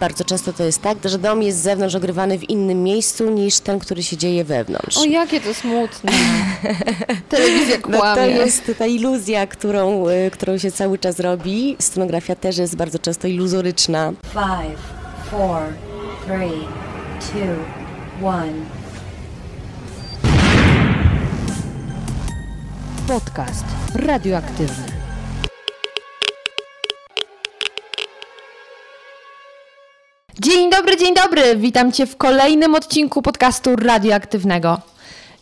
bardzo często to jest tak, że dom jest z zewnątrz ogrywany w innym miejscu niż ten, który się dzieje wewnątrz. O, jakie to smutne. Telewizja kłamie. No to jest ta iluzja, którą, y, którą się cały czas robi. Scenografia też jest bardzo często iluzoryczna. Five, four, three, two, one. Podcast radioaktywny. Dzień dobry, dzień dobry. Witam Cię w kolejnym odcinku podcastu radioaktywnego.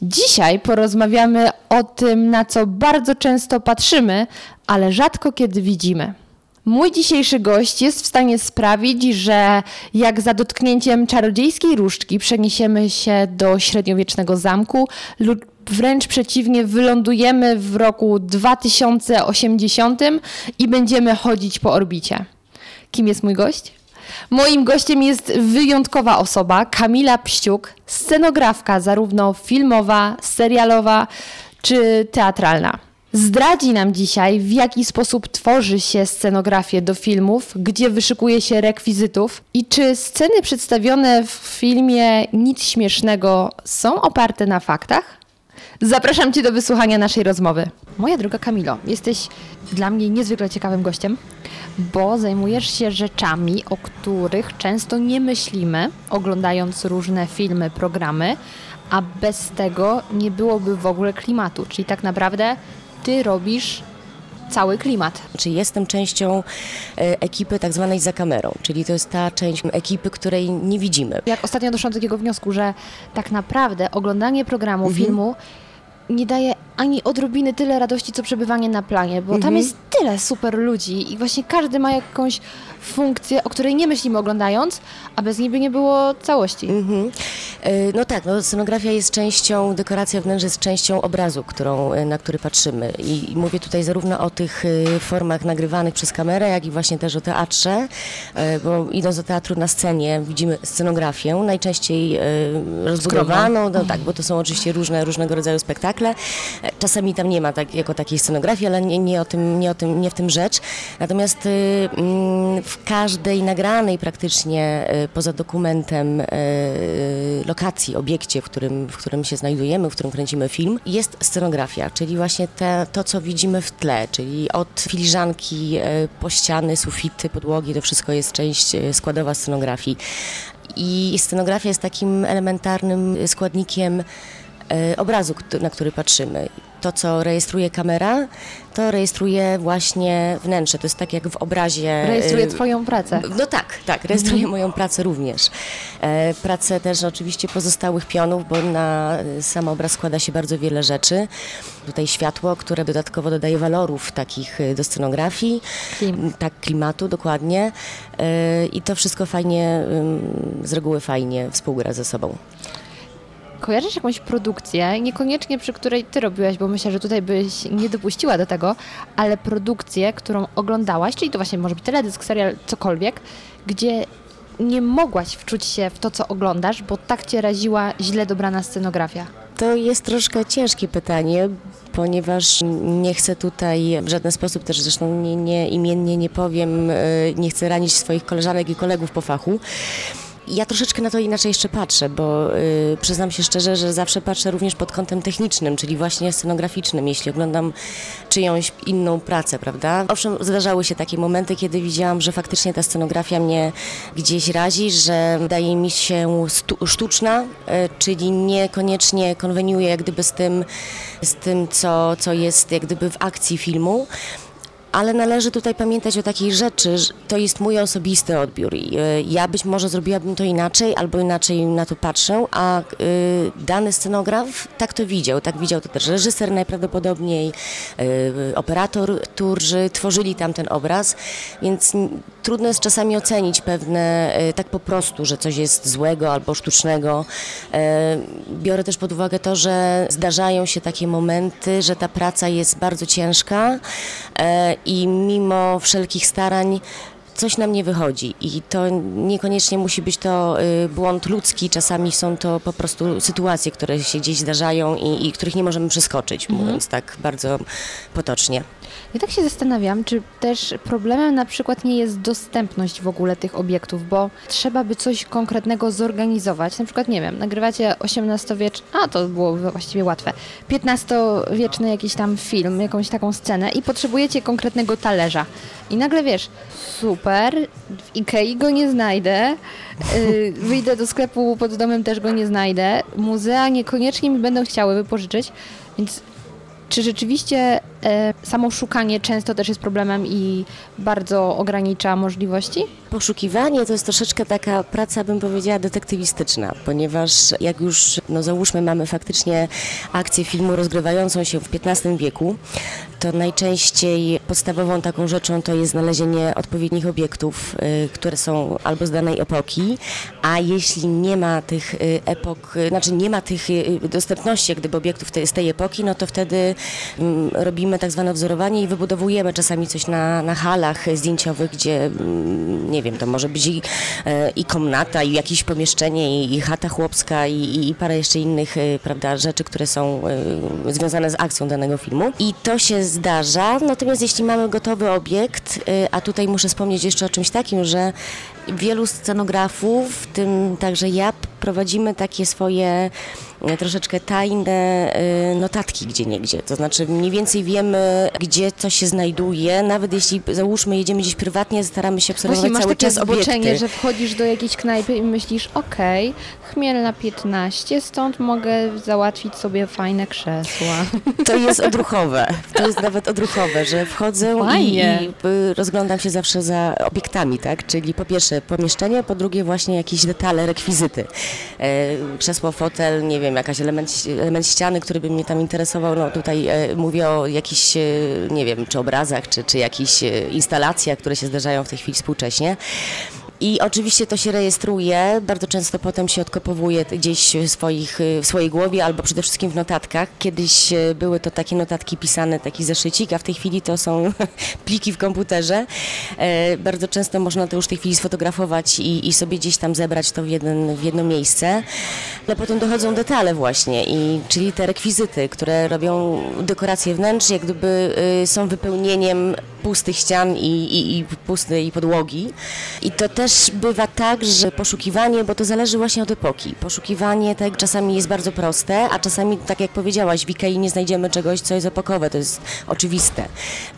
Dzisiaj porozmawiamy o tym, na co bardzo często patrzymy, ale rzadko kiedy widzimy. Mój dzisiejszy gość jest w stanie sprawić, że jak za dotknięciem czarodziejskiej różdżki przeniesiemy się do średniowiecznego zamku lub wręcz przeciwnie, wylądujemy w roku 2080 i będziemy chodzić po orbicie. Kim jest mój gość? Moim gościem jest wyjątkowa osoba, Kamila Pściuk, scenografka zarówno filmowa, serialowa czy teatralna. Zdradzi nam dzisiaj, w jaki sposób tworzy się scenografię do filmów, gdzie wyszykuje się rekwizytów i czy sceny przedstawione w filmie Nic Śmiesznego są oparte na faktach? Zapraszam Cię do wysłuchania naszej rozmowy. Moja droga Kamilo, jesteś dla mnie niezwykle ciekawym gościem, bo zajmujesz się rzeczami, o których często nie myślimy, oglądając różne filmy, programy, a bez tego nie byłoby w ogóle klimatu. Czyli tak naprawdę Ty robisz cały klimat. Znaczy jestem częścią e, ekipy tak zwanej za kamerą, czyli to jest ta część ekipy, której nie widzimy. Jak ostatnio doszłam do takiego wniosku, że tak naprawdę oglądanie programu, Mhm. filmu nie daje ani odrobiny tyle radości, co przebywanie na planie, bo tam Mhm. jest tyle super ludzi i właśnie każdy ma jakąś funkcję, o której nie myślimy oglądając, a bez niej by nie było całości. Mhm. E, No tak, no, scenografia jest częścią, dekoracja wnętrz jest częścią obrazu, którą, e, na który patrzymy. I, I mówię tutaj zarówno o tych e, formach nagrywanych przez kamerę, jak i właśnie też o teatrze, bo idąc do teatru na scenie widzimy scenografię, najczęściej rozbudowaną, no tak, bo to są oczywiście różne, różnego rodzaju spektakle. E, Czasami tam nie ma tak, jako takiej scenografii, ale nie, nie, o tym, nie, o tym, nie w tym rzecz. Natomiast y, mm, w każdej nagranej praktycznie y, poza dokumentem y, lokacji, obiekcie, w którym, w którym się znajdujemy, w którym kręcimy film, jest scenografia, czyli właśnie te, to, co widzimy w tle, czyli od filiżanki y, po ściany, sufity, podłogi, to wszystko jest część y, składowa scenografii. I scenografia jest takim elementarnym składnikiem e, obrazu, kt- na który patrzymy. To, co rejestruje kamera, to rejestruje właśnie wnętrze. To jest tak jak w obrazie. Rejestruje e, Twoją pracę. No tak, tak, rejestruje moją pracę również. E, pracę też oczywiście pozostałych pionów, bo na e, sam obraz składa się bardzo wiele rzeczy. Tutaj światło, które dodatkowo dodaje walorów takich e, do scenografii. Klim. Tak, klimatu, dokładnie. E, I to wszystko fajnie, z reguły fajnie współgra ze sobą. Kojarzysz jakąś produkcję, niekoniecznie przy której ty robiłaś, bo myślę, że tutaj byś nie dopuściła do tego, ale produkcję, którą oglądałaś, czyli to właśnie może być teledysk, serial, cokolwiek, gdzie nie mogłaś wczuć się w to, co oglądasz, bo tak cię raziła źle dobrana scenografia. To jest troszkę ciężkie pytanie, ponieważ nie chcę tutaj w żaden sposób też zresztą nie, nie imiennie nie powiem, e, nie chcę ranić swoich koleżanek i kolegów po fachu. Ja troszeczkę na to inaczej jeszcze patrzę, bo y, przyznam się szczerze, że zawsze patrzę również pod kątem technicznym, czyli właśnie scenograficznym, jeśli oglądam czyjąś inną pracę, prawda? Owszem, zdarzały się takie momenty, kiedy widziałam, że faktycznie ta scenografia mnie gdzieś razi, że wydaje mi się sztuczna, y, czyli niekoniecznie konweniuje jak gdyby z tym, z tym co, co jest jak gdyby w akcji filmu. Ale należy tutaj pamiętać o takiej rzeczy, że to jest mój osobisty odbiór. Y, Ja być może zrobiłabym to inaczej, albo inaczej na to patrzę, a y, dany scenograf tak to widział. Tak widział to też reżyser najprawdopodobniej, y, operator, którzy tworzyli tam ten obraz, więc trudno jest czasami ocenić pewne tak po prostu, że coś jest złego albo sztucznego. Biorę też pod uwagę to, że zdarzają się takie momenty, że ta praca jest bardzo ciężka e, i mimo wszelkich starań coś nam nie wychodzi. I to niekoniecznie musi być to y, błąd ludzki, czasami są to po prostu sytuacje, które się gdzieś zdarzają i, i których nie możemy przeskoczyć, mówiąc tak bardzo potocznie. Ja tak się zastanawiam, czy też problemem na przykład nie jest dostępność w ogóle tych obiektów, bo trzeba by coś konkretnego zorganizować. Na przykład, nie wiem, nagrywacie XVIII-wieczny, a to było właściwie łatwe, XV-wieczny jakiś tam film, jakąś taką scenę i potrzebujecie konkretnego talerza. I nagle wiesz, super, w Ikei go nie znajdę, yy, wyjdę do sklepu pod domem też go nie znajdę, muzea niekoniecznie mi będą chciały wypożyczyć, więc czy rzeczywiście e, samo szukanie często też jest problemem i bardzo ogranicza możliwości? Poszukiwanie to jest troszeczkę taka praca, bym powiedziała, detektywistyczna, ponieważ jak już, no załóżmy, mamy faktycznie akcję filmu rozgrywającą się w XV wieku, to najczęściej podstawową taką rzeczą to jest znalezienie odpowiednich obiektów, y, które są albo z danej epoki, a jeśli nie ma tych y, epok, y, znaczy nie ma tych dostępności jak gdyby obiektów z tej epoki, no to wtedy mm, robimy tak zwane wzorowanie i wybudowujemy czasami coś na, na halach zdjęciowych, gdzie mm, nie wiem, to może być i, i komnata, i jakieś pomieszczenie, i, i chata chłopska, i, i parę jeszcze innych prawda, rzeczy, które są związane z akcją danego filmu. I to się zdarza, natomiast jeśli mamy gotowy obiekt, y, a tutaj muszę wspomnieć jeszcze o czymś takim, że wielu scenografów, w tym także ja, prowadzimy takie swoje troszeczkę tajne y, notatki gdzie niegdzie. To znaczy mniej więcej wiemy, gdzie co się znajduje, nawet jeśli załóżmy jedziemy gdzieś prywatnie, staramy się obserwować Właśnie cały czas obiekty. że wchodzisz do jakiejś knajpy i myślisz, okej, Chmielna 15, stąd mogę załatwić sobie fajne krzesła. To jest odruchowe. To jest nawet odruchowe, że wchodzę Fajnie. i y, rozglądam się zawsze za obiektami, tak? Czyli po pierwsze pomieszczenie, po drugie właśnie jakieś detale, rekwizyty. E, krzesło, fotel, nie wiem, jakaś element, element ściany, który by mnie tam interesował. No tutaj e, mówię o jakichś, e, nie wiem, czy obrazach, czy, czy jakichś e, instalacjach, które się zdarzają w tej chwili współcześnie. I oczywiście to się rejestruje, bardzo często potem się odkopowuje gdzieś w, swoich, w swojej głowie albo przede wszystkim w notatkach. Kiedyś e, były to takie notatki pisane, taki zeszycik, a w tej chwili to są pliki w komputerze. E, Bardzo często można to już w tej chwili sfotografować i, i sobie gdzieś tam zebrać to w, jeden, w jedno miejsce. Ale potem dochodzą detale właśnie, i, czyli te rekwizyty, które robią dekoracje wnętrz, jak gdyby y, są wypełnieniem pustych ścian i, i, i pustej podłogi. I to też bywa tak, że poszukiwanie, bo to zależy właśnie od epoki. Poszukiwanie tak czasami jest bardzo proste, a czasami, tak jak powiedziałaś, w Ikei nie znajdziemy czegoś, co jest epokowe, to jest oczywiste.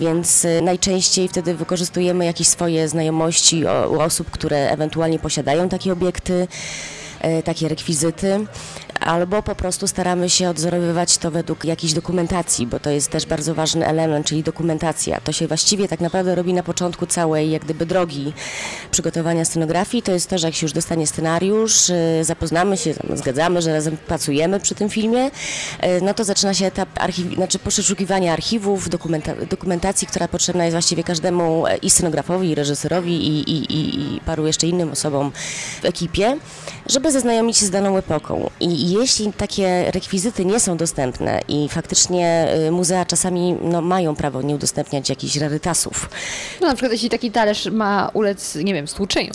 Więc y, najczęściej wtedy wykorzystujemy jakieś swoje znajomości u osób, które ewentualnie posiadają takie obiekty, takie rekwizyty, albo po prostu staramy się odzorowywać to według jakiejś dokumentacji, bo to jest też bardzo ważny element, czyli dokumentacja. To się właściwie tak naprawdę robi na początku całej jak gdyby drogi przygotowania scenografii. To jest to, że jak się już dostanie scenariusz, e, zapoznamy się, zgadzamy, że razem pracujemy przy tym filmie, e, no to zaczyna się etap archiw, znaczy poszukiwania archiwów, dokumenta, dokumentacji, która potrzebna jest właściwie każdemu e, i scenografowi, i reżyserowi, i, i, i, i paru jeszcze innym osobom w ekipie, żeby zaznajomić się z daną epoką. I jeśli takie rekwizyty nie są dostępne i faktycznie y, muzea czasami no, mają prawo nie udostępniać jakichś rarytasów, No na przykład jeśli taki talerz ma ulec, nie wiem, stłuczeniu.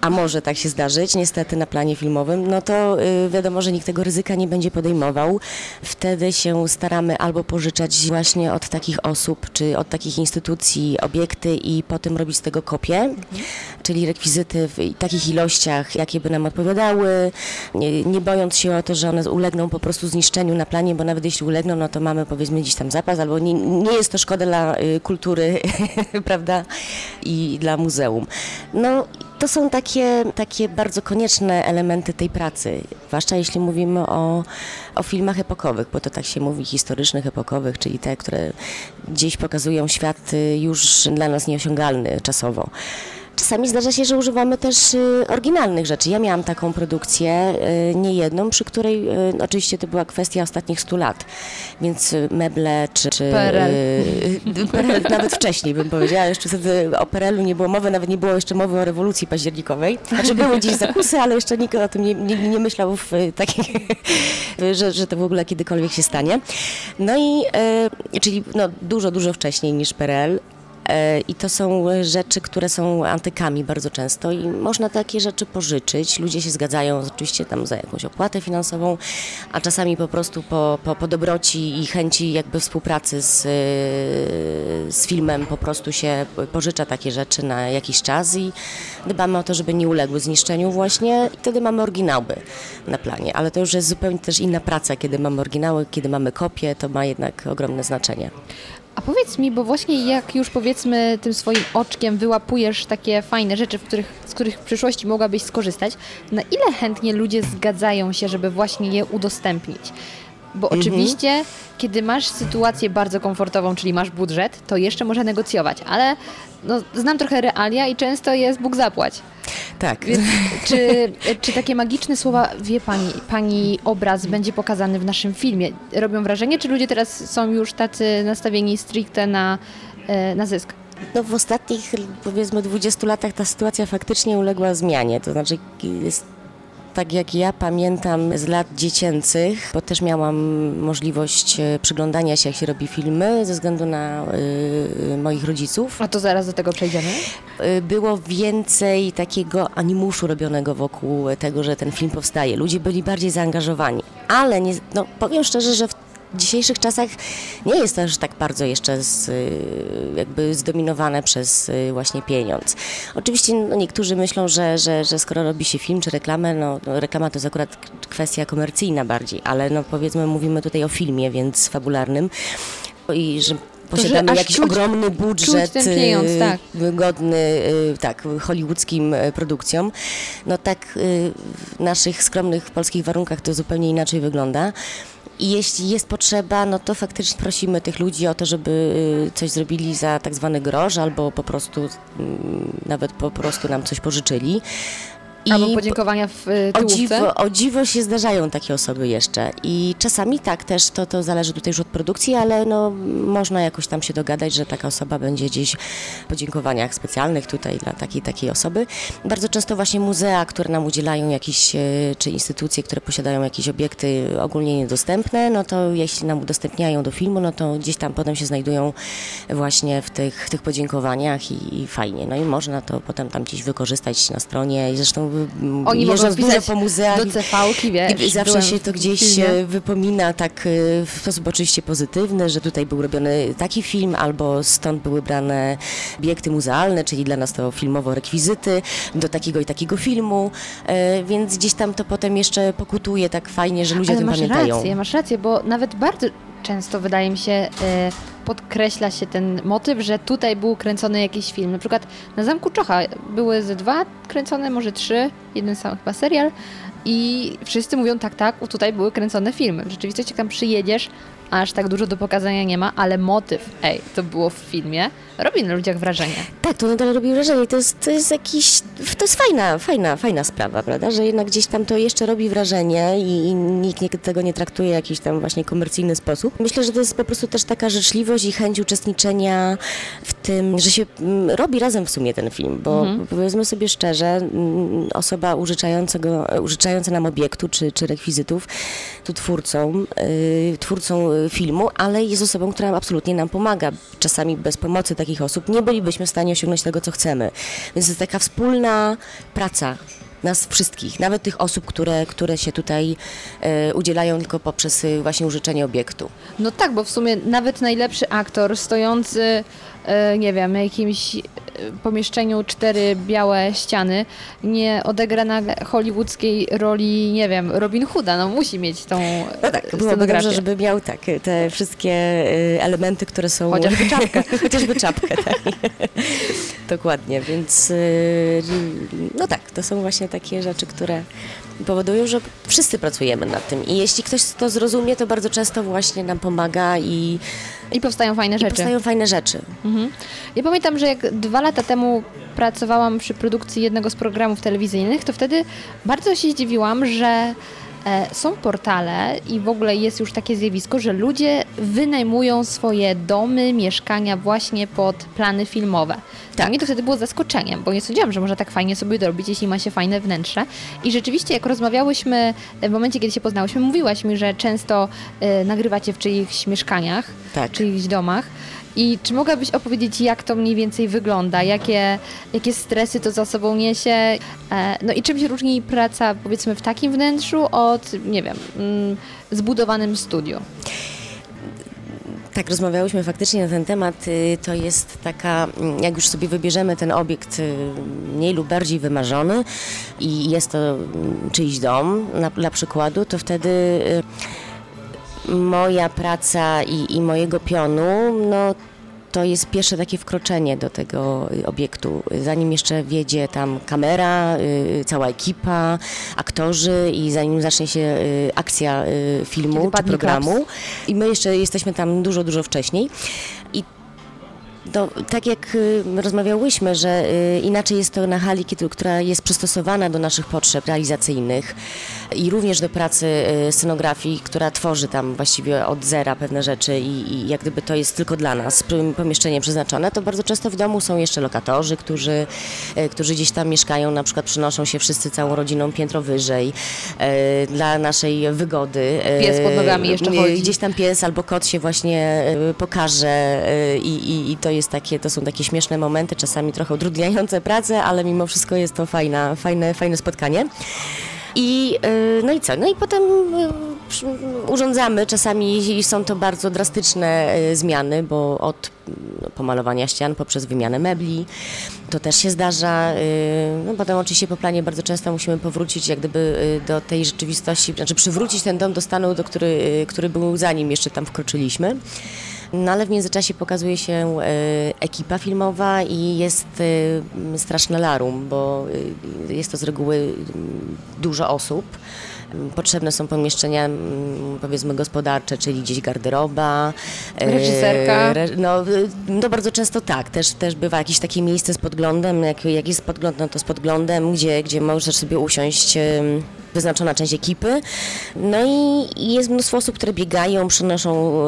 A może tak się zdarzyć, niestety na planie filmowym, no to y, wiadomo, że nikt tego ryzyka nie będzie podejmował. Wtedy się staramy albo pożyczać właśnie od takich osób, czy od takich instytucji obiekty i potem robić z tego kopię, czyli rekwizyty w takich ilościach, jakie by nam odpowiadały, nie, nie bojąc się o to, że one ulegną po prostu zniszczeniu na planie, bo nawet jeśli ulegną, no to mamy powiedzmy gdzieś tam zapas, albo nie, nie jest to szkoda dla y, kultury, prawda, i dla muzeum. No, to są takie, takie bardzo konieczne elementy tej pracy, zwłaszcza jeśli mówimy o, o filmach epokowych, bo to tak się mówi, historycznych, epokowych, czyli te, które gdzieś pokazują świat y, już dla nas nieosiągalny czasowo. Czasami zdarza się, że używamy też y, oryginalnych rzeczy. Ja miałam taką produkcję, y, nie jedną, przy której y, oczywiście to była kwestia ostatnich 100 lat, więc meble czy... czy PRL. PRL nawet wcześniej bym powiedziała, jeszcze wtedy o PRL-u nie było mowy, nawet nie było jeszcze mowy o rewolucji październikowej. Znaczy były gdzieś zakusy, ale jeszcze nikt o tym nie, nie, nie myślał w takich, że, że to w ogóle kiedykolwiek się stanie. No i, czyli no, dużo, dużo wcześniej niż PRL, I to są rzeczy, które są antykami bardzo często i można takie rzeczy pożyczyć. Ludzie się zgadzają oczywiście tam za jakąś opłatę finansową, a czasami po prostu po, po, po dobroci i chęci jakby współpracy z, z filmem po prostu się pożycza takie rzeczy na jakiś czas i dbamy o to, żeby nie uległy zniszczeniu właśnie i wtedy mamy oryginały na planie, ale to już jest zupełnie też inna praca, kiedy mamy oryginały, kiedy mamy kopie, to ma jednak ogromne znaczenie. A powiedz mi, bo właśnie jak już powiedzmy tym swoim oczkiem wyłapujesz takie fajne rzeczy, w których, z których w przyszłości mogłabyś skorzystać, na ile chętnie ludzie zgadzają się, żeby właśnie je udostępnić? Bo Mhm. oczywiście, kiedy masz sytuację bardzo komfortową, czyli masz budżet, to jeszcze można negocjować, ale no, znam trochę realia i często jest Bóg zapłać. Tak. Więc czy, czy takie magiczne słowa, wie pani, pani obraz będzie pokazany w naszym filmie, robią wrażenie, czy ludzie teraz są już tacy nastawieni stricte na, e, na zysk? No w ostatnich powiedzmy 20 latach ta sytuacja faktycznie uległa zmianie, to znaczy jest tak jak ja pamiętam z lat dziecięcych, bo też miałam możliwość e, przyglądania się, jak się robi filmy, ze względu na y, moich rodziców. A to zaraz do tego przejdziemy. Było więcej takiego animuszu robionego wokół tego, że ten film powstaje. Ludzie byli bardziej zaangażowani, ale nie, no, powiem szczerze, że w dzisiejszych czasach nie jest to aż tak bardzo jeszcze z, y, jakby zdominowane przez y, właśnie pieniądz. Oczywiście no, niektórzy myślą, że, że, że skoro robi się film czy reklamę, no, no reklama to jest akurat kwestia komercyjna bardziej, ale no powiedzmy mówimy tutaj o filmie, więc fabularnym i że posiadamy aż jakiś czuć- ogromny budżet, pieniądz, y, tak. godny tak, hollywoodzkim produkcjom. No tak w naszych skromnych polskich warunkach to zupełnie inaczej wygląda. I jeśli jest potrzeba, no to faktycznie prosimy tych ludzi o to, żeby y, coś zrobili za tak zwany grosz, albo po prostu mm, nawet po prostu nam coś pożyczyli. Albo po- podziękowania w e, o dziwo, o dziwo się zdarzają takie osoby jeszcze i czasami tak też, to, to zależy tutaj już od produkcji, ale no, można jakoś tam się dogadać, że taka osoba będzie gdzieś w podziękowaniach specjalnych tutaj dla takiej takiej osoby. Bardzo często właśnie muzea, które nam udzielają jakieś, e, czy instytucje, które posiadają jakieś obiekty ogólnie niedostępne, no to jeśli nam udostępniają do filmu, no to gdzieś tam potem się znajdują właśnie w tych, w tych podziękowaniach i, i fajnie. No i można to potem tam gdzieś wykorzystać na stronie i zresztą Oni mogą jeżdżąc dużo po muzeach do CV-ki, wiesz. i zawsze byłem się to gdzieś e, wypomina tak e, w sposób oczywiście pozytywny, że tutaj był robiony taki film, albo stąd były brane obiekty muzealne, czyli dla nas to filmowo rekwizyty do takiego i takiego filmu, e, więc gdzieś tam to potem jeszcze pokutuje tak fajnie, że ludzie Ale o tym masz pamiętają. rację, masz rację, bo nawet bardzo często wydaje mi się e, podkreśla się ten motyw, że tutaj był kręcony jakiś film. Na przykład na Zamku Czocha były ze dwa kręcone, może trzy, jeden sam chyba serial i wszyscy mówią tak, tak, tutaj były kręcone filmy. W rzeczywistości jak tam przyjedziesz, aż tak dużo do pokazania nie ma, ale motyw, ej, to było w filmie, robi na ludziach wrażenie. Tak, to nadal robi wrażenie. To jest, to jest jakiś, to jest fajna, fajna, fajna sprawa, prawda? Że jednak gdzieś tam to jeszcze robi wrażenie i, i nikt tego nie traktuje w jakiś tam właśnie komercyjny sposób. Myślę, że to jest po prostu też taka życzliwość i chęć uczestniczenia w tym, że się mm, robi razem w sumie ten film, bo powiedzmy sobie szczerze, mm, osoba użyczającego, użyczająca nam obiektu czy, czy rekwizytów, tu twórcą, y, twórcą y, filmu, ale jest osobą, która absolutnie nam pomaga. Czasami bez pomocy takich osób nie bylibyśmy w stanie osiągnąć tego, co chcemy. Więc to jest taka wspólna praca nas wszystkich, nawet tych osób, które, które się tutaj e, udzielają tylko poprzez y, właśnie użyczenie obiektu. No tak, bo w sumie nawet najlepszy aktor stojący, e, nie wiem, jakimś e, pomieszczeniu cztery białe ściany nie odegra nagle hollywoodzkiej roli, nie wiem, Robin Hooda, no musi mieć tą No tak, byłoby dobrze, żeby miał tak, te wszystkie elementy, które są... Chociażby czapkę. Chociażby czapkę, tak. Dokładnie, więc no tak, to są właśnie takie rzeczy, które powodują, że wszyscy pracujemy nad tym i jeśli ktoś to zrozumie, to bardzo często właśnie nam pomaga i, I powstają fajne i rzeczy. powstają fajne rzeczy. Mhm. Ja pamiętam, że jak dwa lata temu pracowałam przy produkcji jednego z programów telewizyjnych, to wtedy bardzo się zdziwiłam, że są portale i w ogóle jest już takie zjawisko, że ludzie wynajmują swoje domy, mieszkania właśnie pod plany filmowe. Dla Tak. mnie to wtedy było zaskoczeniem, bo nie sądziłam, że można tak fajnie sobie dorobić, jeśli ma się fajne wnętrze. I rzeczywiście, jak rozmawiałyśmy w momencie, kiedy się poznałyśmy, mówiłaś mi, że często e, nagrywacie w czyichś mieszkaniach, Tak. czyichś domach. I czy mogłabyś opowiedzieć, jak to mniej więcej wygląda? Jakie, jakie stresy to za sobą niesie? E, no i czym się różni praca, powiedzmy, w takim wnętrzu od, nie wiem, mm, zbudowanym studiu? Tak, rozmawiałyśmy faktycznie na ten temat. Y, To jest taka, mm, jak już sobie wybierzemy ten obiekt y, mniej lub bardziej wymarzony i jest to mm, czyjś dom, na, dla przykładu, to wtedy y, moja praca i, i mojego pionu, no to jest pierwsze takie wkroczenie do tego obiektu. Zanim jeszcze wjedzie tam kamera, y, cała ekipa, aktorzy i zanim zacznie się y, akcja y, filmu Kiedy czy programu. I my jeszcze jesteśmy tam dużo, dużo wcześniej. To, tak jak y, rozmawiałyśmy, że y, inaczej jest to na hali, która jest przystosowana do naszych potrzeb realizacyjnych i również do pracy y, scenografii, która tworzy tam właściwie od zera pewne rzeczy i, i jak gdyby to jest tylko dla nas pomieszczenie przeznaczone, to bardzo często w domu są jeszcze lokatorzy, którzy, którzy gdzieś tam mieszkają, na przykład przynoszą się wszyscy całą rodziną piętro wyżej dla naszej wygody. Pies pod nogami jeszcze chodzi. Gdzieś tam pies albo kot się właśnie pokaże i, i, i to jest takie, to są takie śmieszne momenty, czasami trochę utrudniające pracę, ale mimo wszystko jest to fajna, fajne, fajne spotkanie. I, y, no i co? No i potem y, urządzamy, czasami są to bardzo drastyczne y, zmiany, bo od no, pomalowania ścian poprzez wymianę mebli, to też się zdarza. No potem oczywiście po planie bardzo często musimy powrócić jak gdyby do tej rzeczywistości, znaczy przywrócić ten dom do stanu, do który, który był zanim jeszcze tam wkroczyliśmy. No ale w międzyczasie pokazuje się e, ekipa filmowa i jest e, straszne larum, bo e, jest to z reguły dużo osób. Potrzebne są pomieszczenia, mm, powiedzmy, gospodarcze, czyli gdzieś garderoba. e, Reżyserka. Re, no, y, no bardzo często tak. Też, też bywa jakieś takie miejsce z podglądem. Jak, jak jest podgląd, no to z podglądem, gdzie, gdzie możesz sobie usiąść wyznaczona część ekipy. No i, jest mnóstwo osób, które biegają, przynoszą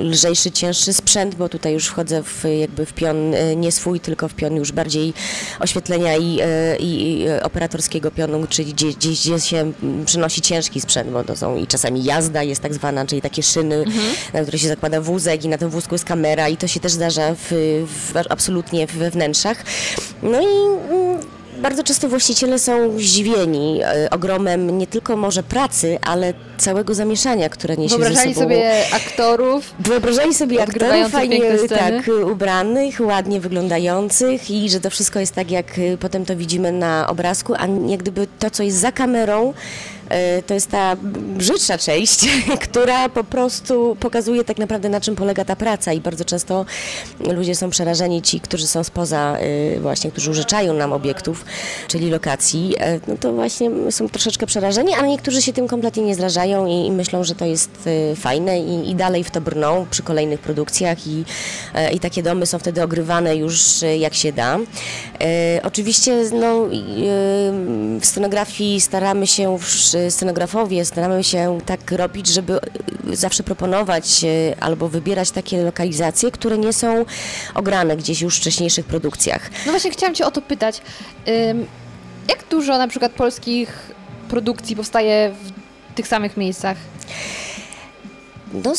y, lżejszy, cięższy sprzęt, bo tutaj już wchodzę w, jakby w pion y, nie swój, tylko w pion już bardziej oświetlenia i, y, i, i operatorskiego pionu, czyli gdzie, gdzie, gdzie się przynosi ciężki sprzęt, bo to są i czasami jazda jest tak zwana, czyli takie szyny, na które się zakłada wózek i na tym wózku jest kamera i to się też zdarza w, w, absolutnie we wnętrzach. No i mm, bardzo często właściciele są zdziwieni e, ogromem nie tylko może pracy, ale całego zamieszania, które niesie ze Wyobrażali sobą. sobie aktorów, Wyobrażali sobie aktorów fajnie tak, ubranych, ładnie wyglądających i że to wszystko jest tak, jak y, potem to widzimy na obrazku, a jak gdyby to, co jest za kamerą, to jest ta brzydsza część, która po prostu pokazuje tak naprawdę na czym polega ta praca i bardzo często ludzie są przerażeni, ci, którzy są spoza y, właśnie, którzy użyczają nam obiektów, czyli lokacji, e, no to właśnie są troszeczkę przerażeni, ale niektórzy się tym kompletnie nie zrażają i, i myślą, że to jest fajne i, i dalej w to brną przy kolejnych produkcjach i, e, i takie domy są wtedy ogrywane już jak się da. E, Oczywiście no, w scenografii staramy się, scenografowie staramy się tak robić, żeby zawsze proponować y, albo wybierać takie lokalizacje, które nie są ograne gdzieś już w wcześniejszych produkcjach. No właśnie chciałam Cię o to pytać. Jak dużo na przykład polskich produkcji powstaje w tych samych miejscach? No,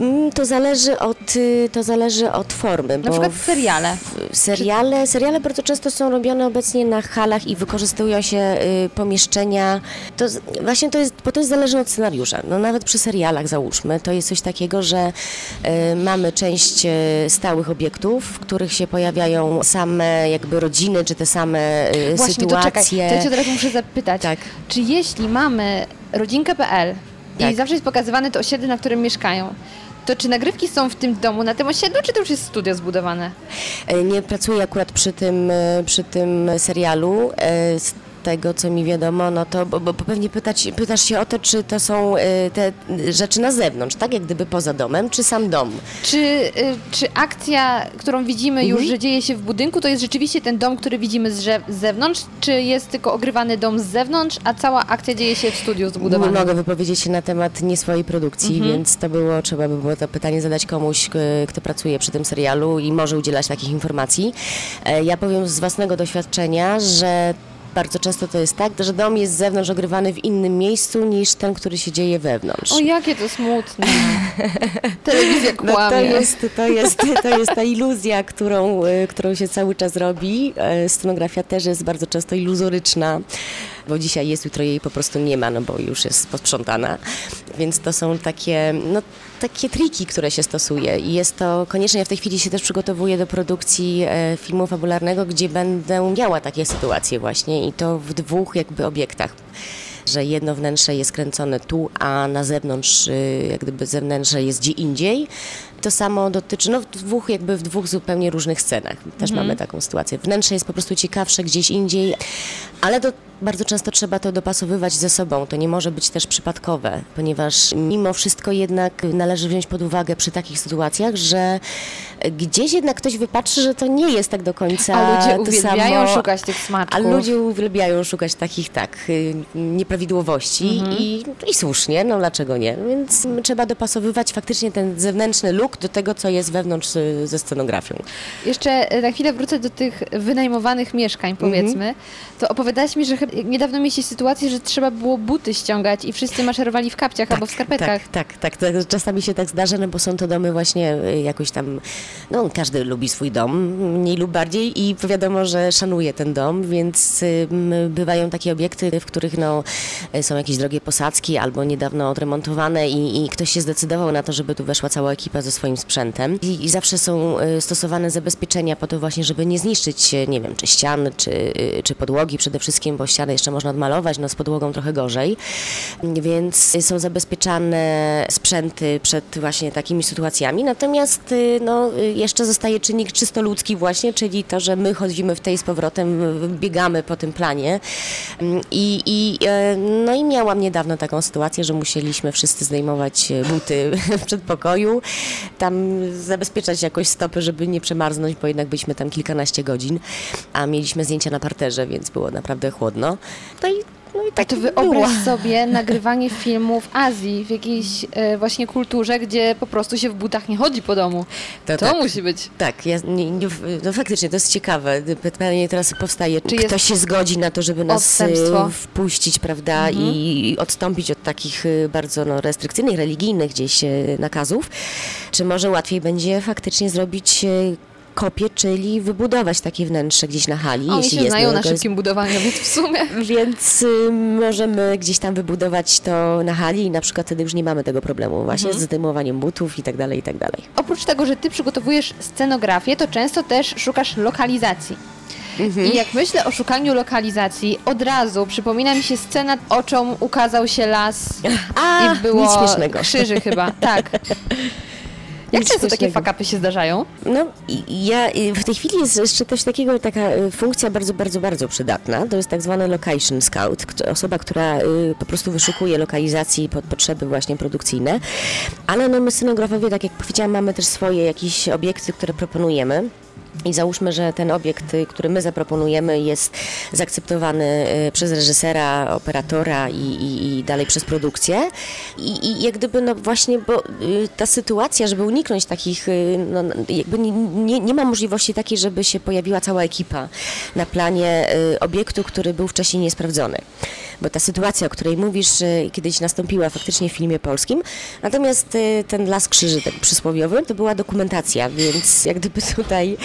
mm, to zależy od, y, to zależy od formy. Na przykład w- seriale. w- Seriale, seriale bardzo często są robione obecnie na halach i wykorzystują się y, pomieszczenia. To właśnie to jest, bo to jest zależne od scenariusza. No nawet przy serialach załóżmy, to jest coś takiego, że y, mamy część y, stałych obiektów, w których się pojawiają same jakby rodziny, czy te same y, Właśnie, to czekaj, sytuacje. to ja Cię od razu muszę zapytać. Tak. Czy jeśli mamy rodzinkę.pl Tak. i zawsze jest pokazywane to osiedle, na którym mieszkają, to czy nagrywki są w tym domu, na tym osiedlu, czy to już jest studio zbudowane? E, Nie pracuję akurat przy tym, e, przy tym serialu. Tego, co mi wiadomo, no to bo, bo pewnie pytać, pytasz się o to, czy to są e, te rzeczy na zewnątrz, tak? Jak gdyby poza domem, czy sam dom? Czy, y, czy akcja, którą widzimy już, że dzieje się w budynku, to jest rzeczywiście ten dom, który widzimy z, z zewnątrz, czy jest tylko ogrywany dom z zewnątrz, a cała akcja dzieje się w studiu zbudowanym? mogę wypowiedzieć się na temat nie swojej produkcji, więc to było, trzeba by było to pytanie zadać komuś, kto pracuje przy tym serialu i może udzielać takich informacji. E, Ja powiem z własnego doświadczenia, że bardzo często to jest tak, że dom jest z zewnątrz ogrywany w innym miejscu niż ten, który się dzieje wewnątrz. O, jakie to smutne. Telewizja No kłamie. to, jest, to, jest, to jest ta iluzja, którą, y, którą się cały czas robi. E, Scenografia też jest bardzo często iluzoryczna, bo dzisiaj jest, jutro jej po prostu nie ma, no bo już jest posprzątana. Więc to są takie, no, takie triki, które się stosuje. I jest to koniecznie, ja w tej chwili się też przygotowuję do produkcji e, filmu fabularnego, gdzie będę miała takie sytuacje właśnie i to w dwóch jakby obiektach że jedno wnętrze jest kręcone tu, a na zewnątrz, y, jak gdyby zewnętrze jest gdzie indziej. To samo dotyczy, no w dwóch, jakby w dwóch zupełnie różnych scenach. Też mamy taką sytuację. Wnętrze jest po prostu ciekawsze gdzieś indziej, ale to bardzo często trzeba to dopasowywać ze sobą. To nie może być też przypadkowe, ponieważ mimo wszystko jednak należy wziąć pod uwagę przy takich sytuacjach, że gdzieś jednak ktoś wypatrzy, że to nie jest tak do końca A ludzie to uwielbiają samo. szukać tych smaczków. A ludzie uwielbiają szukać takich, tak, y, nieprawidłowości Mhm. i, i słusznie, no dlaczego nie? Więc trzeba dopasowywać faktycznie ten zewnętrzny look do tego, co jest wewnątrz y, ze scenografią. Jeszcze e, na chwilę wrócę do tych wynajmowanych mieszkań, powiedzmy. To opowiadałaś mi, że niedawno mieliście sytuację, że trzeba było buty ściągać i wszyscy maszerowali w kapciach albo w skarpetkach. Tak, tak, tak, tak. Czasami się tak zdarza, no bo są to domy właśnie y, jakoś tam, no każdy lubi swój dom, mniej lub bardziej i wiadomo, że szanuje ten dom, więc bywają takie obiekty, w których no y, są jakieś drogie posadzki albo niedawno odremontowane i, i ktoś się zdecydował na to, żeby tu weszła cała ekipa ze swoim sprzętem i, i zawsze są y, stosowane zabezpieczenia po to właśnie, żeby nie zniszczyć, y, nie wiem, czy ścian, czy, y, czy podłogi przede wszystkim, bo ściany jeszcze można odmalować, no z podłogą trochę gorzej, więc są zabezpieczane sprzęty przed właśnie takimi sytuacjami, natomiast no, jeszcze zostaje czynnik czysto ludzki właśnie, czyli to, że my chodzimy w tej z powrotem, biegamy po tym planie. Mm, i, i, e, no i miałam niedawno taką sytuację, że musieliśmy wszyscy zdejmować e, buty w przedpokoju, tam zabezpieczać jakoś stopy, żeby nie przemarznąć, bo jednak byliśmy tam kilkanaście godzin, a mieliśmy zdjęcia na parterze, więc było naprawdę chłodno. No i, no i A tak to wyobraź sobie nagrywanie filmu w Azji, w jakiejś e, właśnie kulturze, gdzie po prostu się w butach nie chodzi po domu. To, To tak. musi być. Tak, ja, nie, nie, no faktycznie to jest ciekawe. Pytanie teraz powstaje, Czy ktoś się zgodzi na to, żeby nas odstępstwo? Mhm. y, wpuścić, prawda, i odstąpić od takich y, bardzo no, restrykcyjnych, religijnych gdzieś y, nakazów, czy może łatwiej będzie faktycznie zrobić kopię, czyli wybudować takie wnętrze gdzieś na hali, Oni jeśli się jest znają na szybkim budowaniu, więc w sumie... Więc y, możemy gdzieś tam wybudować to na hali i na przykład wtedy już nie mamy tego problemu właśnie Mhm. z zdejmowaniem butów i tak dalej, i tak dalej. Oprócz tego, że ty przygotowujesz scenografię, to często też szukasz lokalizacji. Mhm. I jak myślę o szukaniu lokalizacji, od razu przypomina mi się scena, oczom ukazał się las A, i było nic śmiesznego. krzyży chyba, tak. Jak często takie fakapy się zdarzają? No ja w tej chwili jest jeszcze coś takiego, taka y, funkcja bardzo, bardzo, bardzo przydatna. To jest tak zwany location scout, osoba, która y, po prostu wyszukuje lokalizacji pod potrzeby właśnie produkcyjne. Ale no my scenografowie, tak jak powiedziałam, mamy też swoje jakieś obiekty, które proponujemy. I załóżmy, że ten obiekt, y, który my zaproponujemy, jest zaakceptowany y, przez reżysera, operatora i, i, i dalej przez produkcję. I, I jak gdyby, no właśnie, bo y, ta sytuacja, żeby uniknąć takich, no, jakby nie, nie, ma możliwości takiej, żeby się pojawiła cała ekipa na planie obiektu, który był wcześniej niesprawdzony. Bo ta sytuacja, o której mówisz, kiedyś nastąpiła faktycznie w filmie polskim, natomiast ten Las Krzyży, tak przysłowiowy, to była dokumentacja, więc jak gdyby tutaj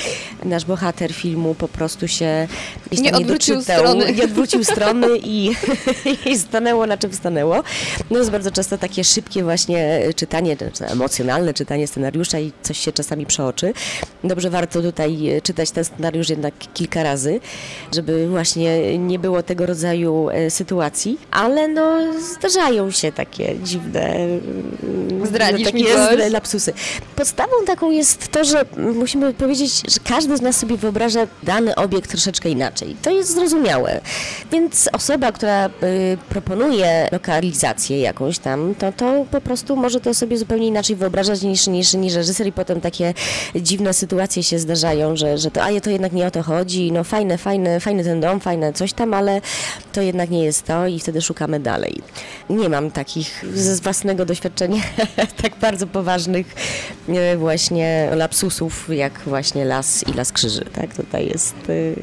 nasz bohater filmu po prostu się Nie tam odwrócił doczytał, strony. Nie odwrócił strony i, i stanęło na czym stanęło. No jest bardzo często takie szybkie właśnie czytanie, czy emocjonalne czytanie scenariusza i coś się czasami przeoczy. Dobrze warto tutaj czytać ten scenariusz jednak kilka razy, żeby właśnie nie było tego rodzaju e, sytuacji, ale no zdarzają się takie dziwne Zdradzisz takie mi coś? z- lapsusy. Podstawą taką jest to, że musimy powiedzieć, że każdy z nas sobie wyobraża dany obiekt troszeczkę inaczej. To jest zrozumiałe. Więc osoba, która y, proponuje lokalizację jakąś tam, to, to po prostu może to sobie zupełnie inaczej wyobrażać niż, niż, niż reżyser i potem takie dziwne sytuacje się zdarzają, że, że to, a to jednak nie o to chodzi, no fajne, fajne, fajny ten dom, fajne coś tam, ale to jednak nie jest to i wtedy szukamy dalej. Nie mam takich ze własnego doświadczenia tak bardzo poważnych e, właśnie lapsusów, jak właśnie las i las krzyży, tak? Tutaj jest... y,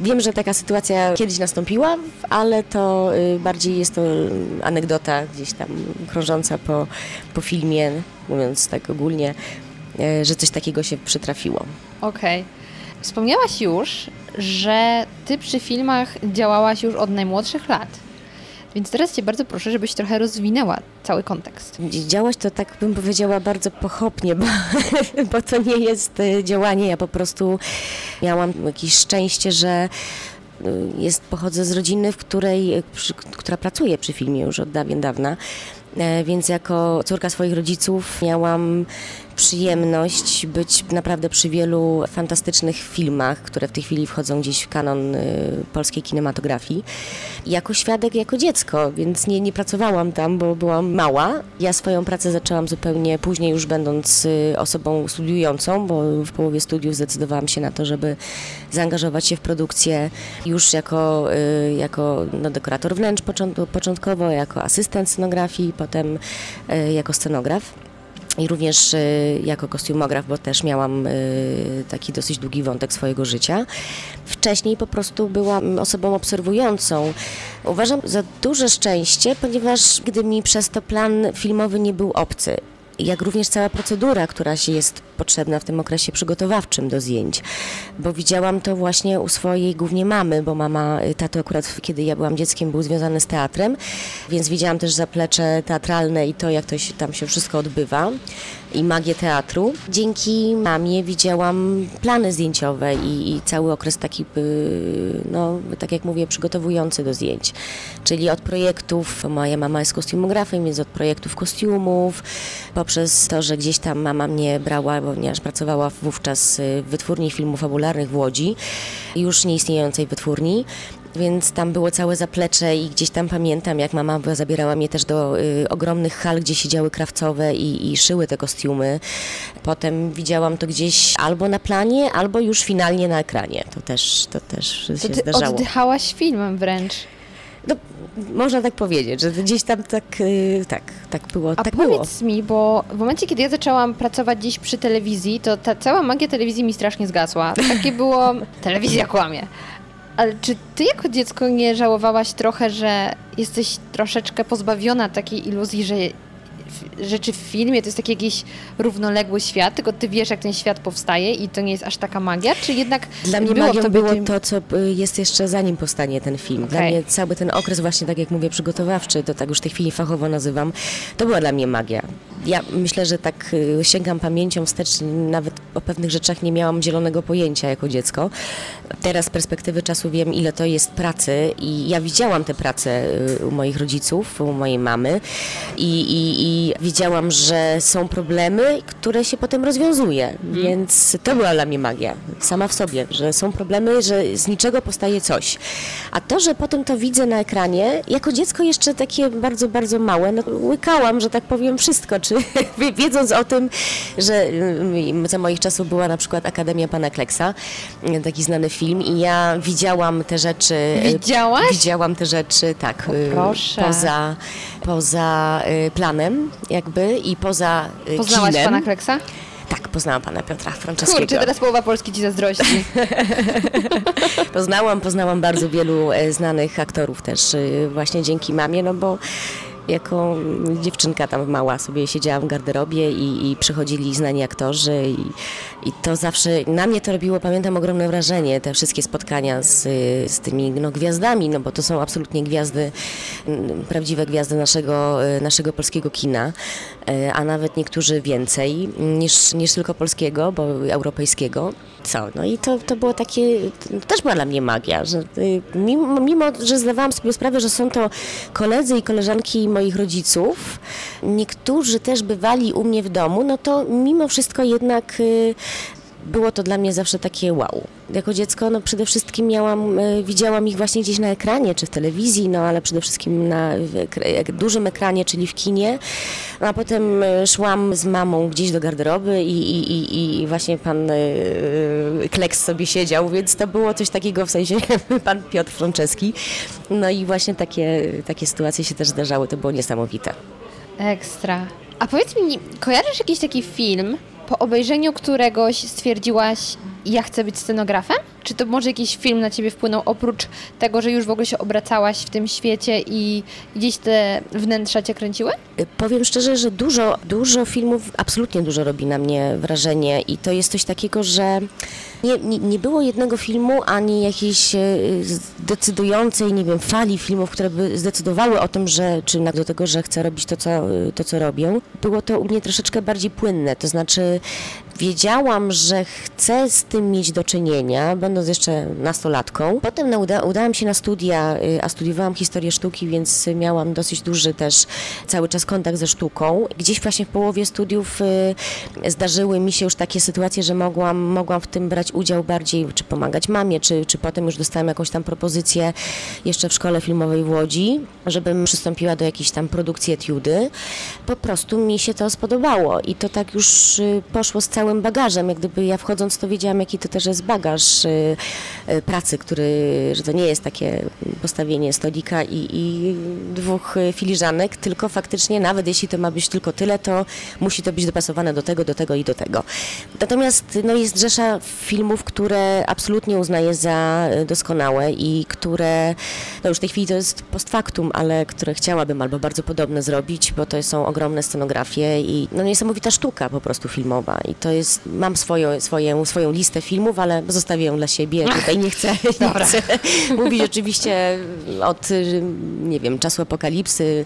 Wiem, że taka sytuacja kiedyś nastąpiła, ale to y, bardziej jest to anegdota gdzieś tam krążąca po, po filmie, mówiąc tak ogólnie, y, że coś takiego się przytrafiło. Okej. Wspomniałaś już, że ty przy filmach działałaś już od najmłodszych lat. Więc teraz cię bardzo proszę, żebyś trochę rozwinęła cały kontekst. Działać to tak bym powiedziała bardzo pochopnie, bo, bo to nie jest y, działanie. Ja po prostu miałam jakieś szczęście, że y, jest, pochodzę z rodziny, w której, y, przy, która pracuje przy filmie już od dawien dawna. E, Więc jako córka swoich rodziców miałam przyjemność być naprawdę przy wielu fantastycznych filmach, które w tej chwili wchodzą gdzieś w kanon y, polskiej kinematografii. Jako świadek, jako dziecko, więc nie, nie pracowałam tam, bo byłam mała. Ja swoją pracę zaczęłam zupełnie później, już będąc y, osobą studiującą, bo w połowie studiów zdecydowałam się na to, żeby zaangażować się w produkcję już jako, y, jako no, dekorator wnętrz począt- początkowo, jako asystent scenografii, potem jako scenograf. I również y, jako kostiumograf, bo też miałam y, taki dosyć długi wątek swojego życia. Wcześniej po prostu byłam osobą obserwującą. Uważam za duże szczęście, ponieważ gdy mi przez to plan filmowy nie był obcy, jak również cała procedura, która się jest potrzebna w tym okresie przygotowawczym do zdjęć. Bo widziałam to właśnie u swojej głównie mamy, bo mama, y, tato akurat kiedy ja byłam dzieckiem był związany z teatrem, więc widziałam też zaplecze teatralne i to, jak to się, tam się wszystko odbywa i magię teatru. Dzięki mamie widziałam plany zdjęciowe i, i cały okres taki, y, no tak jak mówię, przygotowujący do zdjęć. Czyli od projektów, moja mama jest kostiumografem, więc od projektów kostiumów, poprzez to, że gdzieś tam mama mnie brała, ponieważ pracowała wówczas w wytwórni filmów fabularnych w Łodzi, już nieistniejącej wytwórni. Więc tam było całe zaplecze i gdzieś tam pamiętam, jak mama zabierała mnie też do y, ogromnych hal, gdzie siedziały krawcowe i, i szyły te kostiumy. Potem widziałam to gdzieś albo na planie, albo już finalnie na ekranie. To też, to też To się ty zdarzało. oddychałaś filmem wręcz. No, można tak powiedzieć, że gdzieś tam tak, y, tak, tak było. A tak było. powiedz mi, bo w momencie, kiedy ja zaczęłam pracować gdzieś przy telewizji, to ta cała magia telewizji mi strasznie zgasła. Takie było, telewizja kłamie. Ale czy ty jako dziecko nie żałowałaś trochę, że jesteś troszeczkę pozbawiona takiej iluzji, że rzeczy w filmie to jest taki jakiś równoległy świat, tylko ty wiesz, jak ten świat powstaje i to nie jest aż taka magia? Czy jednak Dla mnie było magią tobie było tym- to, co y, jest jeszcze zanim powstanie ten film. Dla Okej. mnie cały ten okres właśnie, tak jak mówię, przygotowawczy, to tak już w tej chwili fachowo nazywam, to była dla mnie magia. Ja myślę, że tak y, sięgam pamięcią wstecz, nawet o pewnych rzeczach nie miałam zielonego pojęcia jako dziecko. Teraz z perspektywy czasu wiem, ile to jest pracy i ja widziałam tę pracę y, u moich rodziców, u mojej mamy i, i, i widziałam, że są problemy, które się potem rozwiązuje, więc to była dla mnie magia, sama w sobie, że są problemy, że z niczego powstaje coś. A to, że potem to widzę na ekranie, jako dziecko jeszcze takie bardzo, bardzo małe, no, łykałam, że tak powiem, wszystko, czy wiedząc o tym, że y, za moich czasów była na przykład Akademia Pana Kleksa, y, taki znany film i ja widziałam te rzeczy. y, Widziałaś? Widziałam te rzeczy, tak, y, proszę. poza, poza y, planem jakby i poza y, Poznałaś kinem. pana Kleksa? Tak, poznałam pana Piotra Franceskiego. Kurczę, teraz połowa Polski ci zazdrości. Poznałam, poznałam bardzo wielu e, znanych aktorów też e, właśnie dzięki mamie, no bo jako dziewczynka tam mała sobie siedziałam w garderobie i, i przychodzili znani aktorzy i, i to zawsze, na mnie to robiło, pamiętam, ogromne wrażenie, te wszystkie spotkania z, z tymi no, gwiazdami, no bo to są absolutnie gwiazdy, mm, prawdziwe gwiazdy naszego, y, naszego polskiego kina, y, a nawet niektórzy więcej niż, niż tylko polskiego, bo europejskiego. Co? No i to, to było takie, to też była dla mnie magia, że y, mimo, mimo, że zdawałam sobie sprawę, że są to koledzy i koleżanki moich rodziców, niektórzy też bywali u mnie w domu, no to mimo wszystko jednak y, było to dla mnie zawsze takie wow. Jako dziecko no przede wszystkim miałam, y, widziałam ich właśnie gdzieś na ekranie, czy w telewizji, no ale przede wszystkim na dużym ekranie, czyli w kinie. No, a potem y, szłam z mamą gdzieś do garderoby i, i, i, właśnie pan y, Kleks sobie siedział, więc to było coś takiego w sensie pan Piotr Franceski. No i właśnie takie, takie sytuacje się też zdarzały, to było niesamowite. Ekstra. A powiedz mi, kojarzysz jakiś taki film, po obejrzeniu któregoś stwierdziłaś, ja chcę być scenografem? Czy to może jakiś film na ciebie wpłynął, oprócz tego, że już w ogóle się obracałaś w tym świecie i gdzieś te wnętrza cię kręciły? Y, Powiem szczerze, że dużo, dużo filmów, absolutnie dużo robi na mnie wrażenie i to jest coś takiego, że nie, nie, nie było jednego filmu, ani jakiejś e, zdecydującej, nie wiem, fali filmów, które by zdecydowały o tym, że, czy do tego, że chcę robić to co, e, to, co robię. Było to u mnie troszeczkę bardziej płynne, to znaczy 嗯。Wiedziałam, że chcę z tym mieć do czynienia, będąc jeszcze nastolatką. Potem uda, udałam się na studia, y, a studiowałam historię sztuki, więc miałam dosyć duży też cały czas kontakt ze sztuką. Gdzieś właśnie w połowie studiów y, zdarzyły mi się już takie sytuacje, że mogłam, mogłam w tym brać udział bardziej, czy pomagać mamie, czy, czy potem już dostałam jakąś tam propozycję jeszcze w szkole filmowej w Łodzi, żebym przystąpiła do jakiejś tam produkcji etiudy. Po prostu mi się to spodobało i to tak już y, poszło z całym bagażem. Jak gdyby ja wchodząc to wiedziałam, jaki to też jest bagaż y, y, pracy, który, że to nie jest takie postawienie stolika i, i dwóch y, filiżanek, tylko faktycznie nawet jeśli to ma być tylko tyle, to musi to być dopasowane do tego, do tego i do tego. Natomiast no, jest rzesza filmów, które absolutnie uznaję za doskonałe i które, no już w tej chwili to jest post factum, ale które chciałabym albo bardzo podobne zrobić, bo to są ogromne scenografie i no, niesamowita sztuka po prostu filmowa i to jest, mam swoją, swoją, swoją listę filmów, ale zostawię ją dla siebie, tutaj nie chcę, nie chcę mówić oczywiście od, nie wiem, czasu apokalipsy,